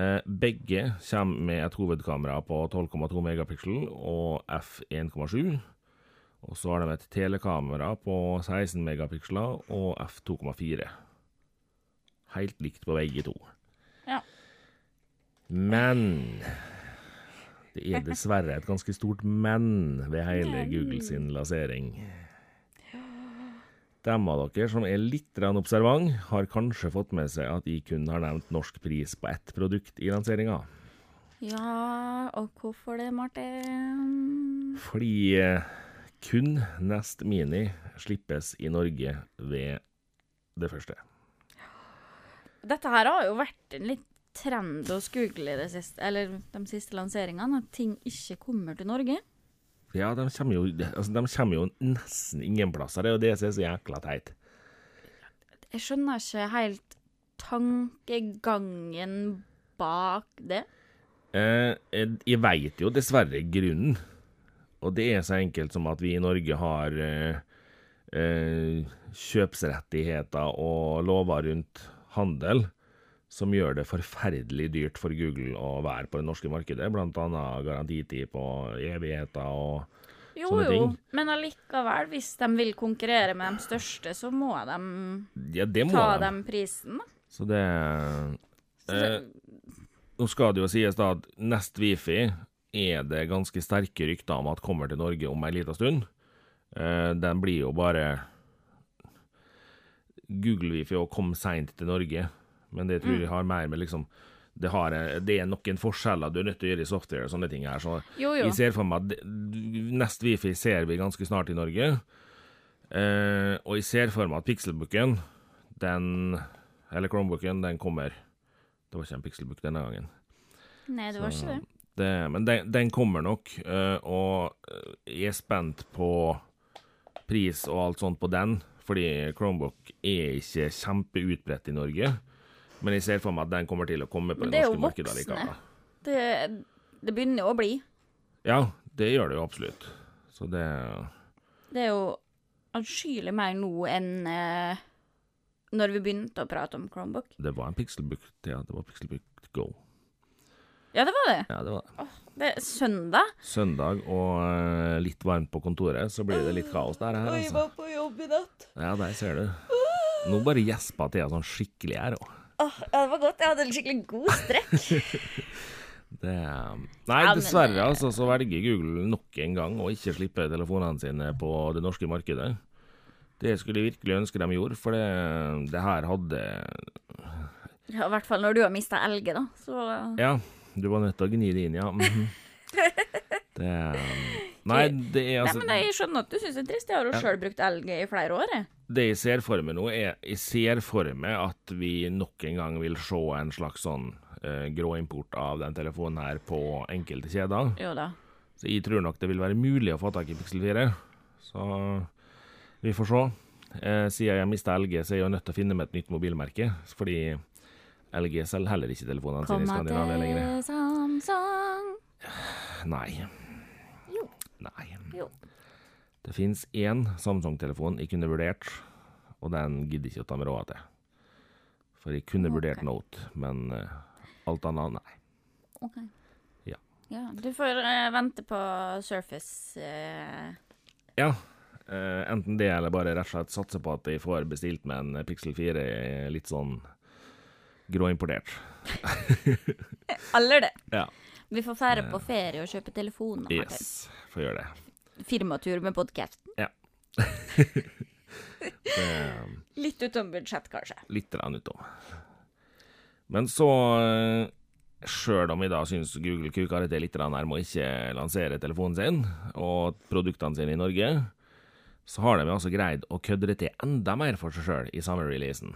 Eh, begge kommer med et hovedkamera på 12,2 megapiksel og f1,7. Og så har de et telekamera på 16 megapiksler og f2,4. Helt likt på begge to. Men det er dessverre et ganske stort men ved hele Google sin lansering. Dem av dere som er litt observant, har kanskje fått med seg at jeg kun har nevnt norsk pris på ett produkt i lanseringa. Ja, og hvorfor det, Martin? Fordi eh, kun Nest Mini slippes i Norge ved det første. Dette her har jo vært en litt trend hos Google de siste lanseringene, at ting ikke kommer til Norge. Ja, de kommer jo, altså, de kommer jo nesten ingen plasser. Det er jo det som er så jækla teit. Jeg skjønner ikke helt tankegangen bak det. Eh, jeg jeg veit jo dessverre grunnen. Og det er så enkelt som at vi i Norge har eh, eh, kjøpsrettigheter og lover rundt handel som gjør det forferdelig dyrt for Google å være på det norske markedet, annet garantitid på evigheter og Jo, Sånne jo, jo, men allikevel, hvis de vil konkurrere med de største, så må de Ja, det må ta de. den prisen, da. Så det Så eh, Nå skal det jo sies da at Nest Wifi er det ganske sterke rykter om at kommer til Norge om ei lita stund. Eh, den blir jo bare Google Wifi og kom seint til Norge, men det tror jeg har mer med liksom det, har, det er noen forskjeller du er nødt til å gjøre i software og sånne ting her. Så Jo, jo. jeg ser for meg at Nest Wifi ser vi ganske snart i Norge. Eh, og jeg ser for meg at Pixelbooken, den Eller Chromebooken, den kommer Det var ikke en Pixelbook denne gangen. Nei, det var Så ikke det. det men den, den kommer nok, eh, og eh, jeg er spent på pris og alt sånt på den, fordi Chromebook er ikke kjempeutbredt i Norge. Men jeg ser for meg at den kommer til å komme på det, det er jo norske markedet voksne. likevel. det. Det begynner jo å bli. Ja, det gjør det jo absolutt. Så det Det er jo atskillig mer nå enn eh, når vi begynte å prate om Chromebook. Det var en Pixelbook til ja. det var Pixelbook Go. Ja, det var det. Ja, det var det. Det er søndag. Søndag og uh, litt varmt på kontoret, så blir det litt kaos der. Her, altså. på jobb i natt. Ja, der ser du. Nå bare gjespa Thea sånn skikkelig her òg. Åh, ja, det var godt. Jeg hadde en skikkelig god strekk. Det Nei, dessverre altså, så velger Google nok en gang å ikke slippe telefonene sine på det norske markedet. Det skulle jeg virkelig ønske de gjorde, for det, det her hadde ja, I hvert fall når du har mista elget, da. Så Ja, du var nødt til å gni det inn, ja. Mhm. Det Nei, det er Nei, altså men jeg skjønner at du syns det er trist. Jeg har jo Ja. sjøl brukt LG i flere år, jeg. Det jeg ser for meg nå, er Jeg ser for meg at vi nok en gang vil se en slags sånn grå gråimport av den telefonen her på enkelte kjeder. Jo da. Så jeg tror nok det vil være mulig å få tak i Pixel 4. Så vi får se. Eh, siden jeg mista LG, så er jeg jo nødt til å finne meg et nytt mobilmerke. Fordi LG selger heller ikke telefonene sine i Skandinavia lenger. til Samsung. Nei. Nei. Jo. Det fins én Samsung-telefon jeg kunne vurdert, og den gidder ikke å ta meg råd til. For jeg kunne vurdert vurdert Note, men uh, Alt annet, nei. Ok. Ja. Ja, du får uh, vente på Surface. Uh... Ja. enten det, eller bare rett og slett satse på at jeg får bestilt med en Pixel 4 litt sånn gråimportert. Eller det. Ja. Vi får fære på ferie og kjøpe telefoner. Martin. Yes. Får gjøre det. Firmatur med podkasten. det Litt utom budsjett, kanskje. litt utom. Men så, sjøl om vi da syns Google kuker det litt med å ikke lansere telefonen sin og produktene sine i Norge, så har de altså greid å kødde det til enda mer for seg sjøl i samme releasen.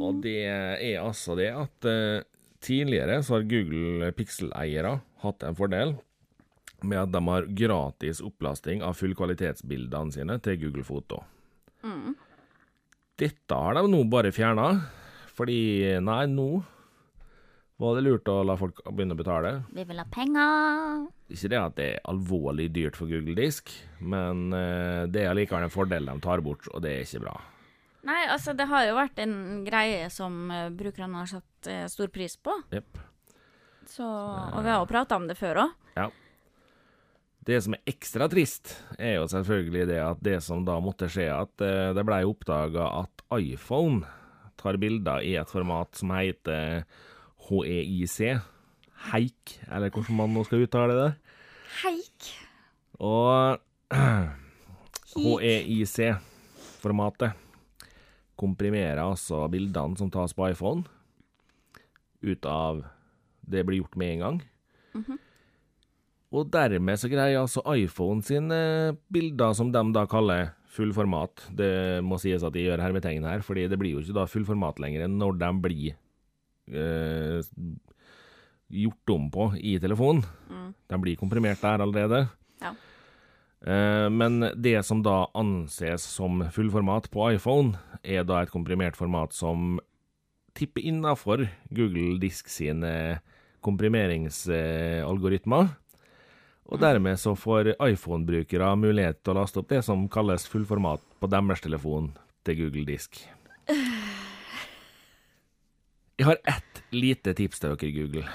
Og det er altså det at eh, tidligere så har Google Pixel-eiere hatt en fordel med at de har gratis opplasting av fullkvalitetsbildene sine til Google Foto. Dette har de nå bare fjerna, fordi nei, nå var det lurt å la folk begynne å betale. Vi vil ha penger. Ikke det at det er alvorlig dyrt for Google Disk, men eh, det er allikevel en fordel de tar bort, og det er ikke bra. Nei, altså, det har jo vært en greie som eh, brukerne har satt eh, stor pris på. Yep. Så, og vi har jo prata om det før òg. Ja. Det som er ekstra trist, er jo selvfølgelig det at det som da måtte skje, at eh, det blei oppdaga at iPhone tar bilder i et format som heter HEIC. Heik, eller hvordan man nå skal uttale det. Heik. Og HEIC-formatet komprimerer altså bildene som tas på iPhone, ut av Det blir gjort med en gang. Og dermed så greier altså iPhone sine bilder, som de da kaller full format Det må sies at de gjør hermetegn her, fordi det blir jo ikke da fullformat lenger enn når de blir eh, gjort om på i telefonen. De blir komprimert der allerede. Ja. Eh, Men det som da anses som fullformat på iPhone, er da et komprimert format som tipper innafor Google Disk sine komprimeringsalgoritmer. Og dermed så får iPhone-brukere mulighet til å laste opp det som kalles fullformat på deres telefon til Google Disk. Jeg har ett lite tips til dere, Google.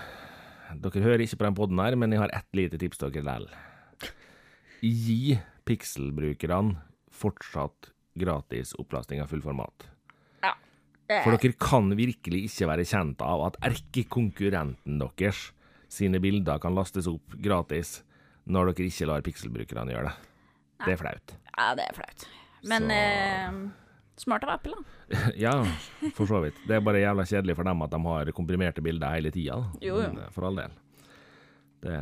Dere hører ikke på den poden her, men jeg har ett lite tips til dere likevel. Gi Pixel-brukerne fortsatt gratis opplasting av fullformat. Ja. For dere kan virkelig ikke være kjent av at erkekonkurrenten deres sine bilder kan lastes opp gratis når dere ikke lar Pixel-brukerne gjøre det. Det er flaut. ja, det er flaut. Men Så- eh, smart av Apple, da. Ja, for så vidt. Det er bare jævla kjedelig for dem at de har komprimerte bilder hele tida. Jo, jo. Men, eh, For all del. Det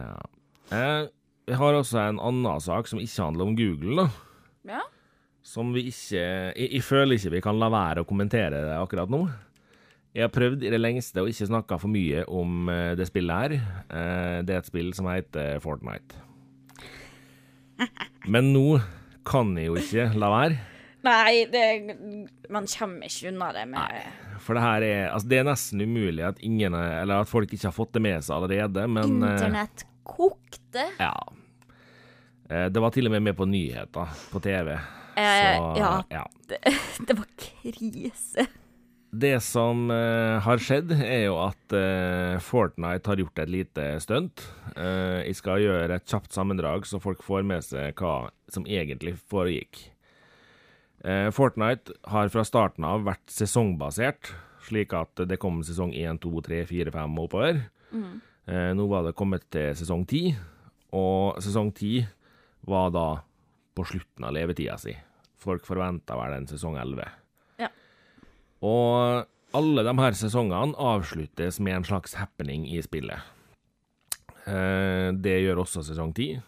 eh, Jeg har også en annen sak som ikke handler om Google, da. Ja. Som vi ikke jeg, jeg føler ikke vi kan la være å kommentere det akkurat nå. Jeg har prøvd i det lengste å ikke snakke for mye om eh, det spillet her. Eh, Det er et spill som heter Fortnite. Men nå kan jeg jo ikke la være. Nei, det, man kommer ikke unna det med For det her er Altså, det er nesten umulig at ingen Eller at folk ikke har fått det med seg allerede, men eh, Internett kokte. Ja. Eh, Det var til og med med på nyheter på TV. Eh, Så, ja. ja. Det, det var krise. Det som uh, har skjedd, er jo at uh, Fortnite har gjort et lite stunt. Uh, jeg skal gjøre et kjapt sammendrag, så folk får med seg hva som egentlig foregikk. Fortnite har fra starten av vært sesongbasert, slik at det kom sesong 1, 2, 3, 4, 5 og oppover. Eh, nå var det kommet til sesong 10, og sesong 10 var da på slutten av levetida si. Folk forventa vel en sesong 11. Ja. Og alle de her sesongene avsluttes med en slags happening i spillet. Eh, det gjør også sesong 10.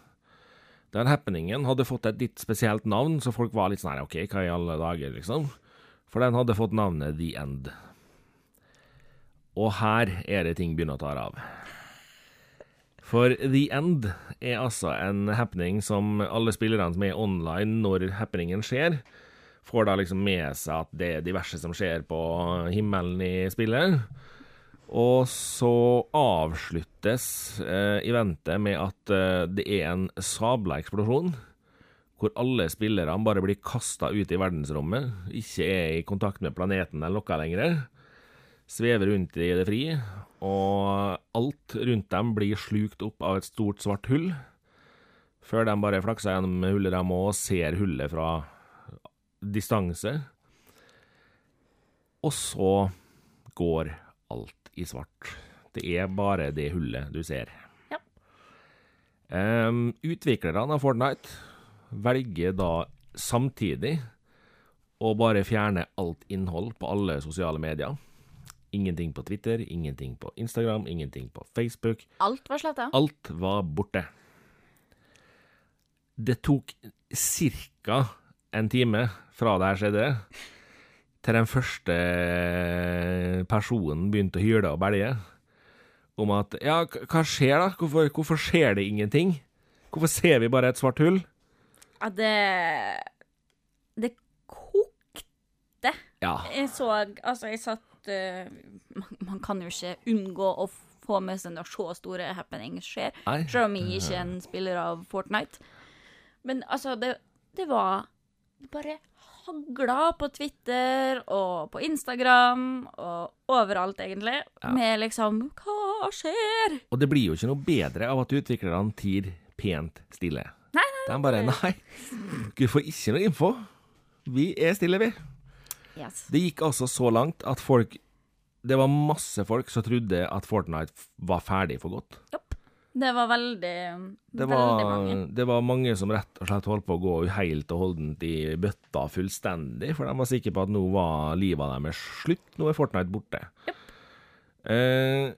Den happeningen hadde fått et litt spesielt navn, så folk var litt sånn her, OK, hva i alle dager, liksom? For den hadde fått navnet The End. Og her er det ting begynner å ta av. For The End er altså en happening som alle spillerne som er online når happeningen skjer, får da liksom med seg at det er diverse som skjer på himmelen i spillet. Og så avsluttes eh, eventet med at eh, det er en sabla eksplosjon, hvor alle spillerne bare blir kasta ut i verdensrommet, ikke er i kontakt med planeten eller noe lenger. svever rundt i det fri, og alt rundt dem blir slukt opp av et stort, svart hull, før de bare flakser gjennom hullet de òg, og ser hullet fra distanse. Og så går alt i svart. Det er bare det hullet du ser. Ja. Um, utviklerne av Fortnite velger da samtidig å bare fjerne alt innhold på alle sosiale medier. Ingenting på Twitter, ingenting på Instagram, ingenting på Facebook. Alt var sletta. Alt var borte. Det tok ca. en time fra det her skjedde, til den første personen begynte å hyle og belge om at Ja, hva skjer da? Hvorfor, hvorfor skjer det ingenting? Hvorfor ser vi bare et svart hull? Ja, det Det kokte. Ja. Jeg så Altså, jeg satt eh, man, man kan jo ikke unngå å få med seg når så store happenings skjer. Nei. Selv om jeg ikke er en spiller av Fortnite. Men altså, det, det var det bare hagla på Twitter og på Instagram og overalt, egentlig, med liksom Hva skjer? Og det blir jo ikke noe bedre av at utviklerne tier pent stille. Nei, De bare Nei, du får ikke noe info. Vi er stille, vi. Yes. Det gikk altså så langt at folk Det var masse folk som trodde at Fortnite var ferdig for godt. Jopp. Det var veldig Det Veldig mange. det var mange som rett og slett holdt på å gå helt og holdent i bøtta fullstendig, for de var sikre på at nå var livet deres slutt, nå er Fortnite borte. Eh,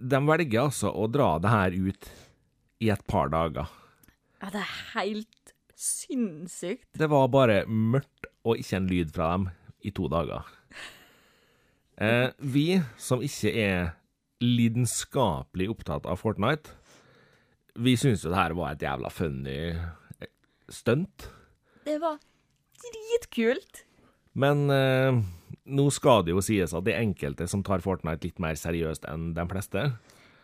de velger altså å dra det her ut i et par dager. Ja, det er helt sinnssykt. Det var bare mørkt og ikke en lyd fra dem i to dager. Eh, vi som ikke er lidenskapelig opptatt av Fortnite, vi syns jo det her var et jævla funny eh, stunt. Det var dritkult. Men eh, nå skal det jo sies at det er enkelte som tar Fortnite litt mer seriøst enn de fleste.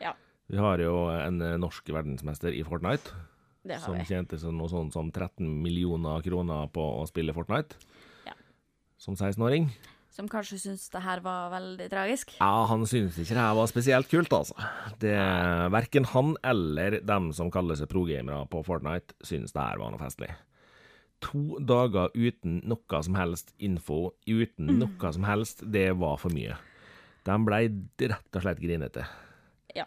Ja, Vi har jo en eh, norsk verdensmester i Fortnite, som vi. tjente noe sånt som 13 millioner kroner på å spille Fortnite. Ja. Som 16-åring. Som kanskje syntes det her var veldig tragisk. Ja, han syntes ikke det her var spesielt kult, altså. Det, verken han eller dem som kaller seg progamere på Fortnite, synes det her var noe festlig. To dager uten noe som helst info, uten noe som helst, det var for mye. De blei rett og slett grinete. Ja.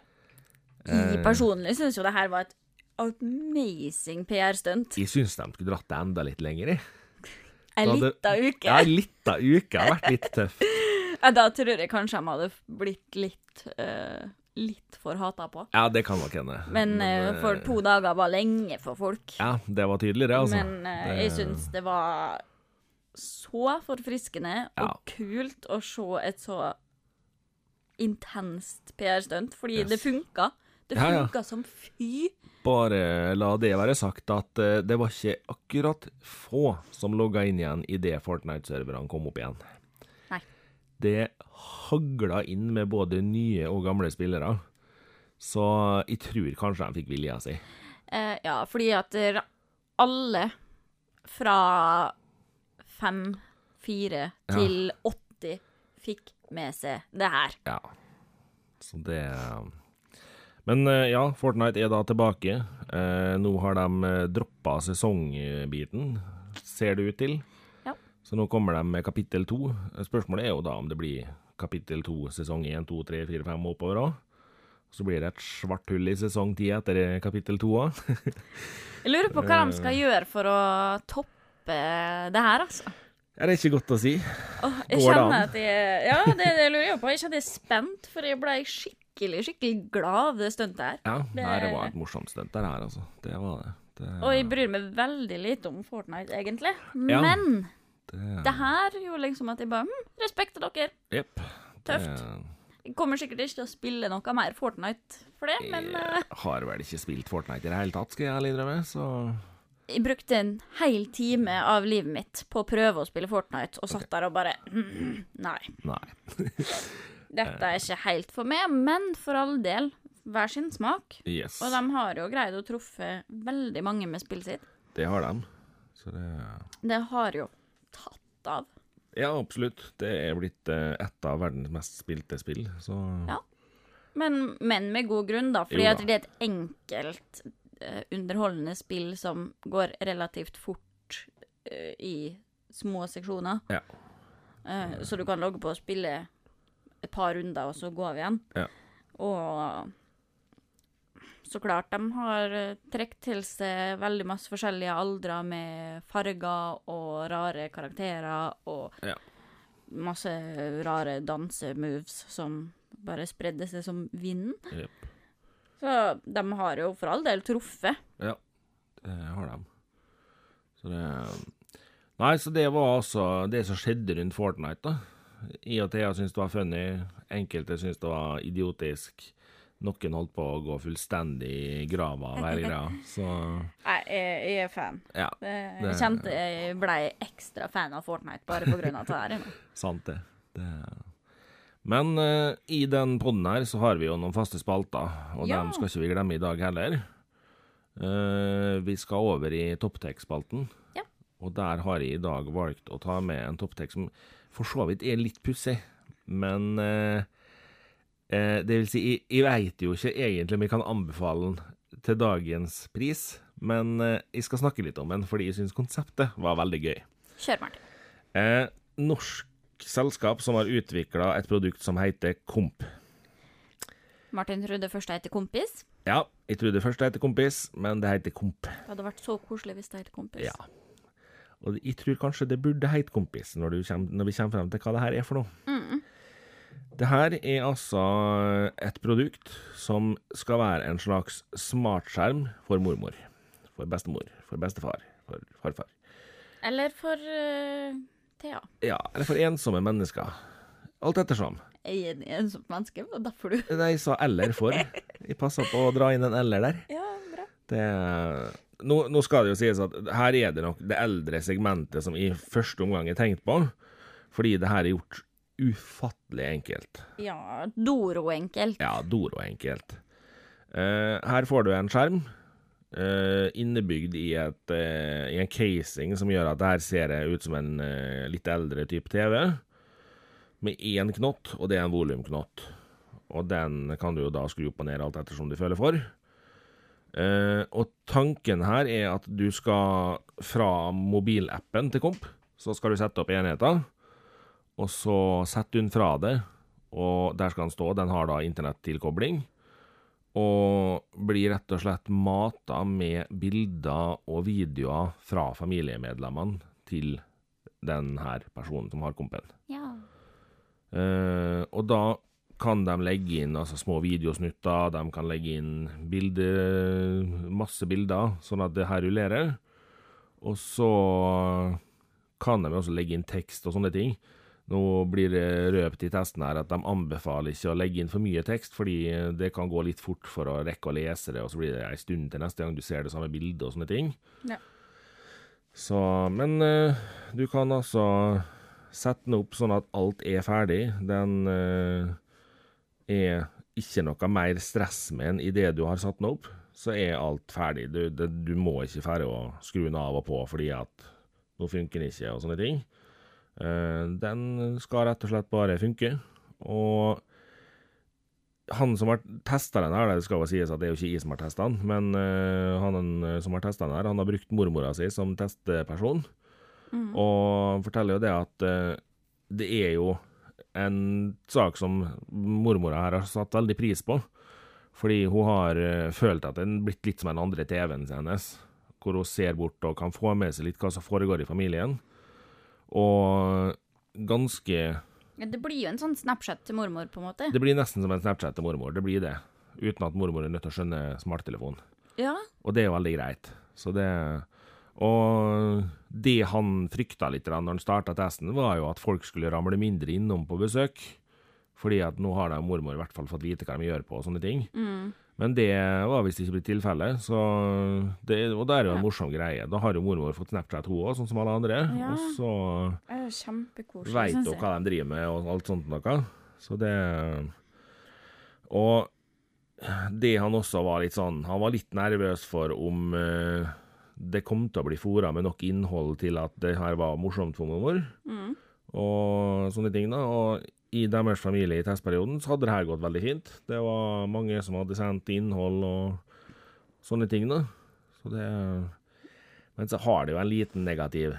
Eh. Jeg personlig syns jo det her var et amazing PR-stunt. Jeg syns de skulle dratt det enda litt lenger. Ei Da lita uke. Ja, ei lita uke har vært litt tøff. Ja, da tror jeg kanskje de hadde blitt litt uh, Litt for hata på. Ja, det kan nok hende. Men, eh, for to dager var lenge for folk. Ja, det var tydelig, det, altså. Men eh, jeg syns det var så forfriskende Ja. og kult å se et så intenst PR-stunt, fordi Yes. det funka. Det Ja, ja. som fy. Bare la det være sagt at eh, det var ikke akkurat få som logga inn igjen idet Fortnite-serverne kom opp igjen. Nei. Det hagla inn med både nye og gamle spillere, så jeg tror kanskje de fikk vilja si. Eh, ja, fordi at alle fra fem, fire Ja. til 80 fikk med seg det her. Ja. Så det Men eh, ja, Fortnite er da tilbake. Eh, nå har de droppa sesongbiten, ser det ut til. Ja. Så nå kommer de med kapittel to. Spørsmålet er jo da om det blir kapittel to, sesong én, to, tre, fire, fem oppover òg. Så blir det et svart hull i sesong ti etter kapittel to òg. Jeg lurer på hva de Eh. skal gjøre for å toppe det her, altså. Er det ikke godt å si? Åh, jeg Går det an? at jeg Ja, det, det lurer jeg på. Jeg kjenner jeg er spent, for jeg ble skikkelig, skikkelig glad av det stuntet her. Ja, Det- nei, det var et morsomt stunt det her, altså. Det var det. det Og jeg bryr meg veldig lite om Fortnite, egentlig. Ja. Men det, det her gjorde liksom at jeg bare hm, Respekt til dere. Jepp. Tøft. Jeg kommer sikkert ikke til å spille noe mer Fortnite for det, men eh, Jeg har vel ikke spilt Fortnite i det hele tatt, skal jeg lide innrømme, så jeg brukte en hel time av livet mitt på å prøve å spille Fortnite, og satt der og bare mm, Nei. nei. Dette er ikke helt for meg, men for all del, hver sin smak. Yes. Og de har jo greid å truffe veldig mange med spillet sitt. Det har de. Så det Det har jo tatt av. Ja, absolutt. Det er blitt eh, et av verdens mest spilte spill, så Ja. Men, men med god grunn, da. Fordi at det er et enkelt, eh, underholdende spill som går relativt fort eh, i små seksjoner. Ja. Eh, så du kan logge på og spille et par runder, og så går vi igjen. Ja. Og så klart, de har eh, trukket til seg veldig masse forskjellige aldre med farger og rare karakterer og Ja. masse rare dansemoves som bare spredde seg som vinden. Yep. Så de har jo for all del truffet. Ja, det har de. Så det Nei, så det var altså det som skjedde rundt Fortnite, da. I og Thea syntes det var funny, enkelte syntes det var idiotisk. Noen holdt på å gå fullstendig i grava av hele greia. Så Nei, jeg, jeg er fan. ja, Jeg kjente jeg blei ekstra fan av Fortnite bare på grunn av det her. sant det. det. Men uh, i den podden her så har vi jo noen faste spalter, og Ja. dem skal ikke vi glemme i dag heller. Uh, vi skal over i topptek-spalten. Ja. Og der har jeg i dag valgt å ta med en topptek som for så vidt er litt pussig, men eh, eh, Det vil si, jeg, jeg veit jo ikke egentlig om jeg kan anbefale den til dagens pris, men eh, jeg skal snakke litt om den fordi jeg syns konseptet var veldig gøy. Kjør, Martin. Eh, norsk selskap som har utvikla et produkt som heter Komp. Martin trodde først det het Kompis. Ja, jeg trodde først det het Kompis, men det heter Komp. Det hadde vært så koselig hvis det het Kompis. Ja. Og jeg tror kanskje det burde hete Kompis når, du kjem- når vi kommer frem til hva det her er for noe. Mm. Det her er altså et produkt som skal være en slags smartskjerm for mormor. For bestemor, for bestefar, for farfar. Eller for uh, Thea. Ja, eller for ensomme mennesker. Alt ettersom. Jeg er en ensomt menneske, og derfor du Nei, jeg sa eller for. Jeg passa på å dra inn en eller der. Ja, bra. Det, nå, nå skal det jo sies at her er det nok det eldre segmentet som i første omgang er tenkt på, fordi det her er gjort ufattelig enkelt. Ja, Doro-enkelt. Ja, Doro-enkelt. Eh, her får du en skjerm Uh, innebygd i, et, uh, i en casing som gjør at det her ser ut som en uh, litt eldre type TV, med én knott, og det er en volumknott. Og den kan du jo da skru opp og ned alt ettersom du føler for. Eh, og tanken her er at du skal fra mobilappen til Komp, så skal du sette opp enheter, og så setter du den fra deg, og der skal den stå. Den har da internettilkobling, og blir rett og slett mata med bilder og videoer fra familiemedlemmene til den her personen som har kompen. Ja. Uh, og da kan de legge inn altså, små videosnutter, de kan legge inn bilder, masse bilder, sånn at det her rullerer. Og så kan de også legge inn tekst og sånne ting. Nå blir det røpt i testen her at de anbefaler ikke å legge inn for mye tekst, fordi det kan gå litt fort for å rekke å lese det, og så blir det ei stund til neste gang du ser det samme bildet og sånne ting. Ja. Så, men eh, du kan altså sette den opp sånn at alt er ferdig. Den eh, er ikke noe mer stress med den idet du har satt den opp, så er alt ferdig. Du, det, du må ikke ferdig å skru den av og på fordi at nå funker den ikke og sånne ting. Eh, den skal rett og slett bare funke. Og han som har testa den her, det skal jo sies at det er jo ikke jeg som har testa den, men eh, han som har testa den her, han har brukt mormora si som testperson. Og forteller jo det at eh, det er jo en sak som mormora her har satt veldig pris på. Fordi hun har eh, følt at den blitt litt som den andre TV-en hennes. Hvor hun ser bort og kan få med seg litt hva som foregår i familien. Og ganske Ja, Det blir jo en sånn Snapchat til mormor, på en måte. Det blir nesten som en Snapchat til mormor. Det blir det. Uten at mormor er nødt til å skjønne smarttelefon. Ja. Og det er jo veldig greit. Så det Og det han frykta litt da når han starta testen, var jo at folk skulle ramle mindre innom på besøk. Fordi at nå har da mormor i hvert fall fått vite hva de gjør på og sånne ting. Mm. Men det var visst ikke blitt tilfellet, det, og det er jo en Ja. morsom greie. Da har jo mormor fått Snapchat, hun òg, sånn som alle andre. Ja. Og så veit hun hva de driver med og alt sånt noe. Så det Og det han også var litt sånn Han var litt nervøs for om eh, det kom til å bli fora med nok innhold til at det her var morsomt for mormor. Mm. og sånne ting. da, Og i deres familie i testperioden så hadde det her gått veldig fint. Det var mange som hadde sendt innhold og sånne ting. da. Så det, men så har det jo en liten negativ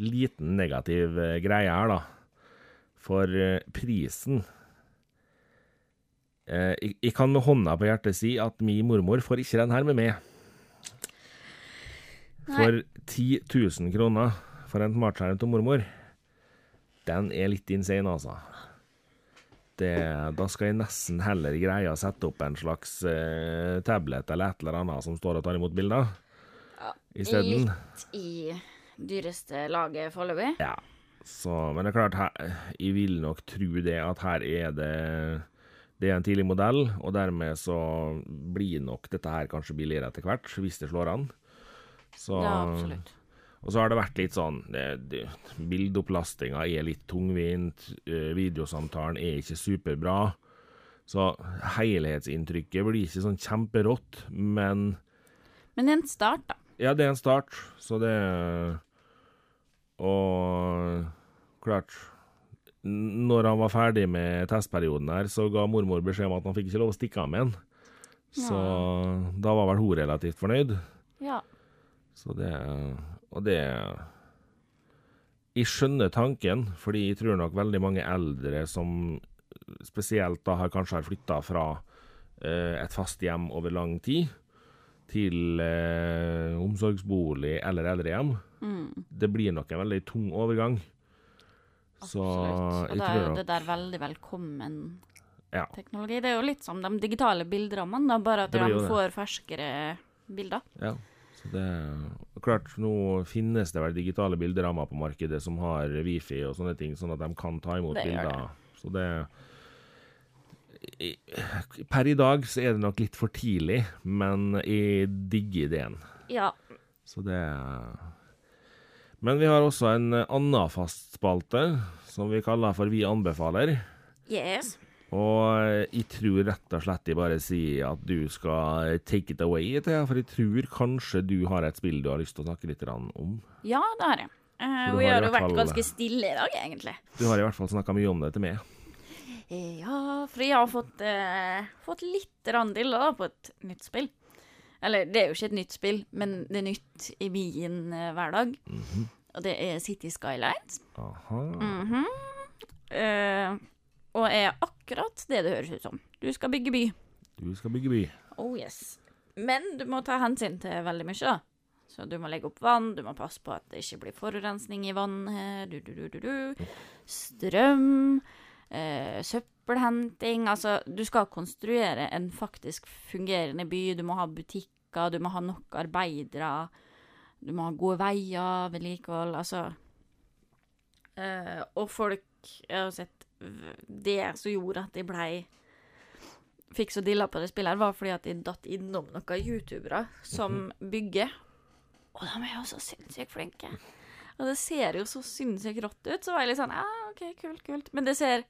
liten negativ eh, greie her, da. For eh, prisen eh, jeg, jeg kan med hånda på hjertet si at min mormor får ikke den her med meg. For 10 000 kroner for en smartskjerm til mormor, den er litt insane, altså. Det, da skal jeg nesten heller greie å sette opp en slags eh, tablet eller et eller annet som står og tar imot bilder, Ja, isteden. Litt i dyreste laget foreløpig. Ja. Så, men det er klart, her, jeg vil nok tro det at her er det Det er en tidlig modell, og dermed så blir nok dette her kanskje billigere etter hvert, hvis det slår an. Så, Ja, absolutt. Og så har det vært litt sånn det, det, Bildeopplastinga er litt tungvint, eh, videosamtalen er ikke superbra. Så helhetsinntrykket blir ikke sånn kjemperått, men Men det er en start, da. ja, det er en start, så det Og klart Når han var ferdig med testperioden her, så ga mormor beskjed om at han fikk ikke lov å stikke av med den. Så da var vel hun relativt fornøyd. Ja. Så det Og det Jeg skjønner tanken, fordi jeg tror nok veldig mange eldre som spesielt da har kanskje har flytta fra eh, et fast hjem over lang tid til eh, omsorgsbolig eller eldrehjem. Mm, Det blir nok en veldig tung overgang. Så absolutt. Og jeg da er jo det der veldig velkommen Ja. teknologi. Det er jo litt som de digitale bildrammene, bare at de får ferskere bilder. Ja, så det Klart, nå finnes det vel digitale bilderammer på markedet som har wifi og sånne ting, sånn at de kan ta imot Det bilder. bilder. Så det i- Per i dag så er det nok litt for tidlig, men jeg digger ideen. Ja. Så det Men vi har også en annen fast spalte som vi kaller for Vi anbefaler. Yes. Og jeg tror rett og slett jeg bare sier at du skal take it away, Thea, for jeg tror kanskje du har et spill du har lyst til å snakke litt om. Ja, det har jeg. Uh, og jeg har jo vært ganske stille i dag, egentlig. Du har i hvert fall snakka mye om det til meg. Ja, for jeg har fått, uh, fått litt rann til da, på et nytt spill. Eller, det er jo ikke et nytt spill, men det er nytt i min uh, hverdag. Og det er City Skylines. Aha. Mhm. Eh, og er akkurat det det høres ut som. Du skal bygge by. Du skal bygge by. Oh yes. Men du må ta hensyn til veldig mye, da. Så du må legge opp vann, du må passe på at det ikke blir forurensning i vannet, du, du, du, du, du. strøm, eh, søppelhenting Altså, du skal konstruere en faktisk fungerende by. Du må ha butikker, du må ha nok arbeidere, du må ha gode veier, vedlikehold, altså eh, Og folk Jeg har sett det som gjorde at de blei fikk så dilla på det spillet, her, var fordi at de datt innom noen youtubere som bygger. Og de er jo så sinnssykt flinke. Og det ser jo så sinnssykt rått ut. Så var jeg litt sånn Ja, OK, kult, kult. Men det ser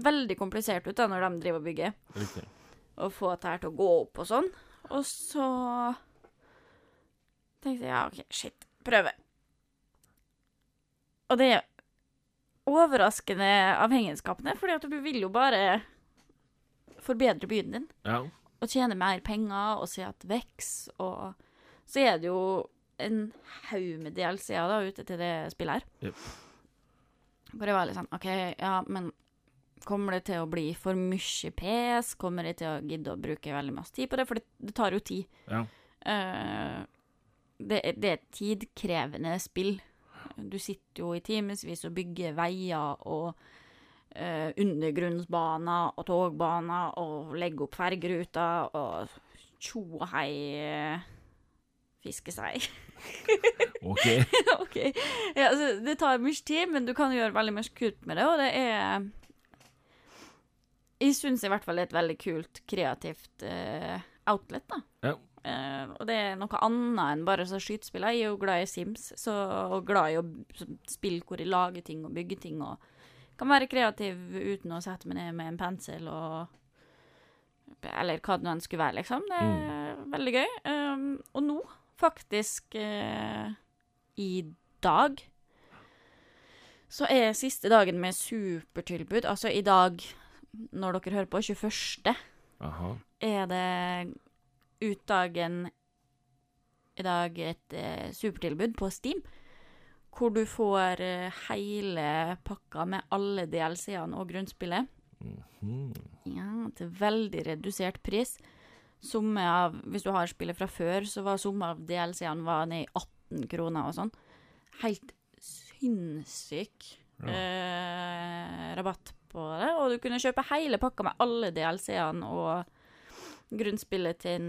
veldig komplisert ut da når de driver og bygger. Riktig. Og få dette her til å gå opp og sånn. Og så tenkte jeg ja, OK, shit. Prøve. Og det er overraskende avhengighetsskapende, fordi at du vil jo bare forbedre byen din Ja. og tjene mer penger og se at vokser, og så er det jo en haug med DLC-er da ute til det spillet her. Yep. Hvor jeg var litt sånn OK, ja, men kommer det til å bli for mye pes? Kommer jeg til å gidde å bruke veldig masse tid på det? For det, det tar jo tid. Ja. Uh, det, det er et tidkrevende spill. Du sitter jo i timevis og bygger veier og eh, undergrunnsbaner og togbaner og legger opp fergeruter og tjo og hei fiskesei. fiske. OK. OK. Ja, altså, det tar mye tid, men du kan gjøre veldig mye kult med det, og det er Jeg syns i hvert fall det er et veldig kult, kreativt eh, outlet, da. Ja. Eh, og det er noe annet enn bare så skytespill. Jeg er jo glad i Sims, så, og glad i å spille hvor jeg lager ting og bygger ting. og Kan være kreativ uten å sette meg ned med en pensel og Eller hva det nå enn skulle være, liksom. Det er veldig gøy. Um, og nå, faktisk uh, i dag, så er siste dagen med supertilbud, altså i dag, når dere hører på, 21., Aha. er det ut dagen i dag et eh, supertilbud på Steam. Hvor du får eh, hele pakka med alle DLC-ene og grunnspillet. Mhm. Ja, til veldig redusert pris. Somme av Hvis du har spillet fra før, så var summe av DLC-ene var ned i 18 kroner og sånn. Helt sinnssyk eh, rabatt på det. Og du kunne kjøpe hele pakka med alle DLC-ene og grunnspillet til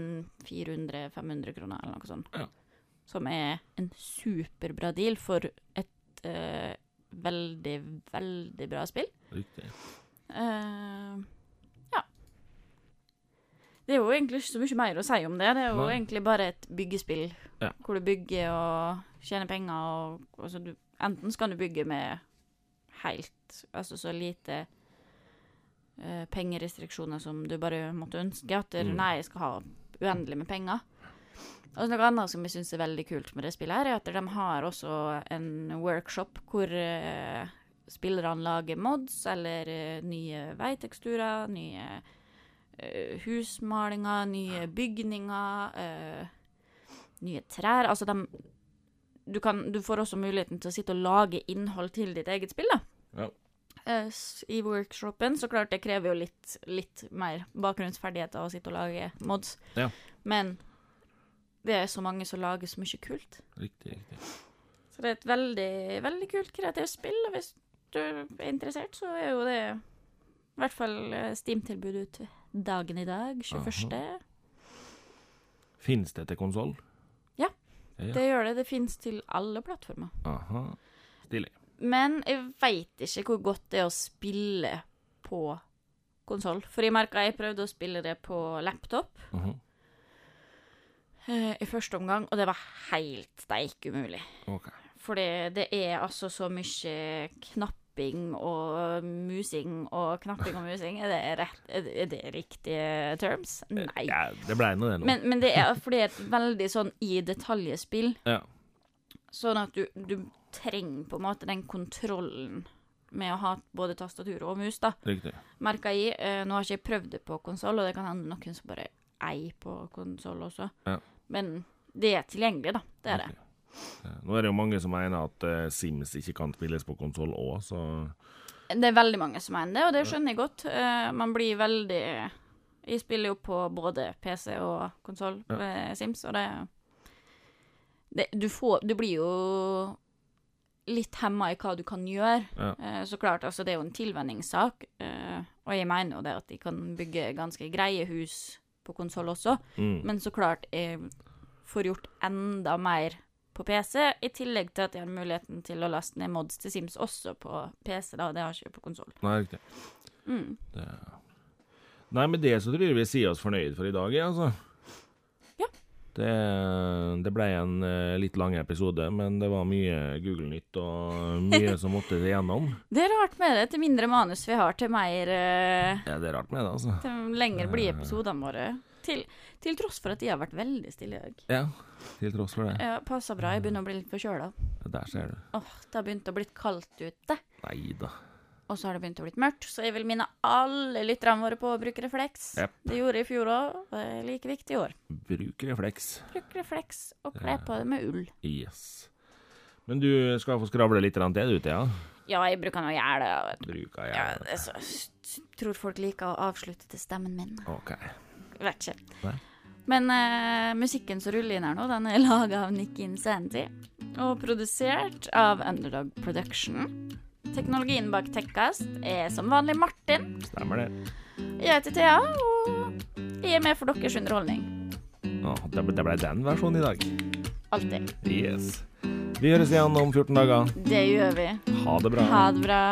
400-500 kroner eller noe sånt. Ja. Som er en superbra deal for et uh, veldig, veldig bra spill. Riktig. Uh, ja. Det er jo egentlig ikke så mye mer å si om det. Det er jo Nei. egentlig bare et byggespill. Ja. Hvor du bygger og tjener penger og altså du, Enten så kan du bygge med helt Altså så lite eh, pengerestriksjoner som du bare måtte ønske. At Mm. nei, jeg skal ha uendelig med penger. Og noe annet som jeg syns er veldig kult med det spillet, her, er at de har også en workshop hvor eh, spillerne lager mods eller eh, nye veiteksturer, nye eh, husmalinger, nye bygninger, eh, nye trær. Altså, de du, kan, du får også muligheten til å sitte og lage innhold til ditt eget spill, da. Ja. Eh, I workshopen. Så klart, det krever jo litt, litt mer bakgrunnsferdigheter å sitte og lage mods. Ja. Men det er så mange som lager så mye kult. Riktig, riktig. Så det er et veldig, veldig kult kreativt spill, og hvis du er interessert, så er jo det i hvert fall eh, Steam-tilbud ut dagen i dag, 21. Fins det til konsoll? Ja. ja. Det gjør det. Det fins til alle plattformer. Aha. Stilig. Men jeg veit ikke hvor godt det er å spille på konsoll. For jeg merka jeg prøvde å spille det på laptop Mhm. eh, i første omgang, og det var helt steik umulig. OK. For det er altså så mye knapping og musing og knapping og musing. Er det, rett, er det riktige terms? Nei. Ja, det blei nå det nå. Men, men det er fordi det er et veldig sånn i detaljespill. Ja. Sånn at du, du trenger på en måte den kontrollen med å ha både tastatur og mus, da. Riktig. Merka jeg. Eh, nå har ikke jeg prøvd det på konsoll, og det kan hende noen som bare eier på konsoll også. Ja. Men det er tilgjengelig, da. Det er det. Nå er det jo mange som mener at uh, Sims ikke kan spilles på konsoll òg, så Det er veldig mange som mener det, og det skjønner jeg godt. Uh, man blir veldig Jeg spiller jo på både PC og konsoll, Ja. Sims, og det, det du, får, du blir jo litt hemma i hva du kan gjøre. Ja. Eh, så klart, altså det er jo en tilvenningssak, eh, og jeg mener jo det at de kan bygge ganske greie hus på konsoll også, mm. men så klart jeg får gjort enda mer på PC, i tillegg til at jeg har muligheten til å laste ned mods til Sims også på PC, da, det har jeg ikke på konsoll. Nei, riktig. Mm. Det... Nei, med det så tror jeg vi sier oss fornøyd for i dag, jeg, altså. Det, det ble en eh, litt lang episode, men det var mye Google-nytt og mye som måtte igjennom. Det er rart med det. Til mindre manus vi har, til mer eh, Ja, det er rart med det, altså. Til lenger blir episodene våre. Til, til tross for at de har vært veldig stille i dag. Ja, til tross for det. Ja, Passa bra. Jeg begynner å bli litt forkjøla. Der ser du. Åh, det har begynt å bli kaldt ute. Nei da. Og så har det begynt å bli mørkt, så jeg vil minne alle lytterne våre på å bruke refleks. Yep. Det gjorde jeg i fjor òg, og det er like viktig i år. Bruk refleks. Bruk refleks og kle på det med ull. Yes. Men du skal få skravle litt til, du, Thea? Ja, ja, jeg bruker nå å gjøre det. Bruker Ja, jeg. det er tror folk liker å avslutte til stemmen min. OK. Vet ikke. Nei. Men uh, musikken som ruller inn her nå, den er laga av Nikki Insanity. Og produsert av Underdog Production. Teknologien bak Tekkast er som vanlig Martin. Stemmer det. Jeg heter Thea, og jeg er med for deres underholdning. Å, det, ble, det ble den versjonen i dag. Alltid. Yes. Vi høres igjen om 14 dager. Det gjør vi. Ha det bra. Ha det bra.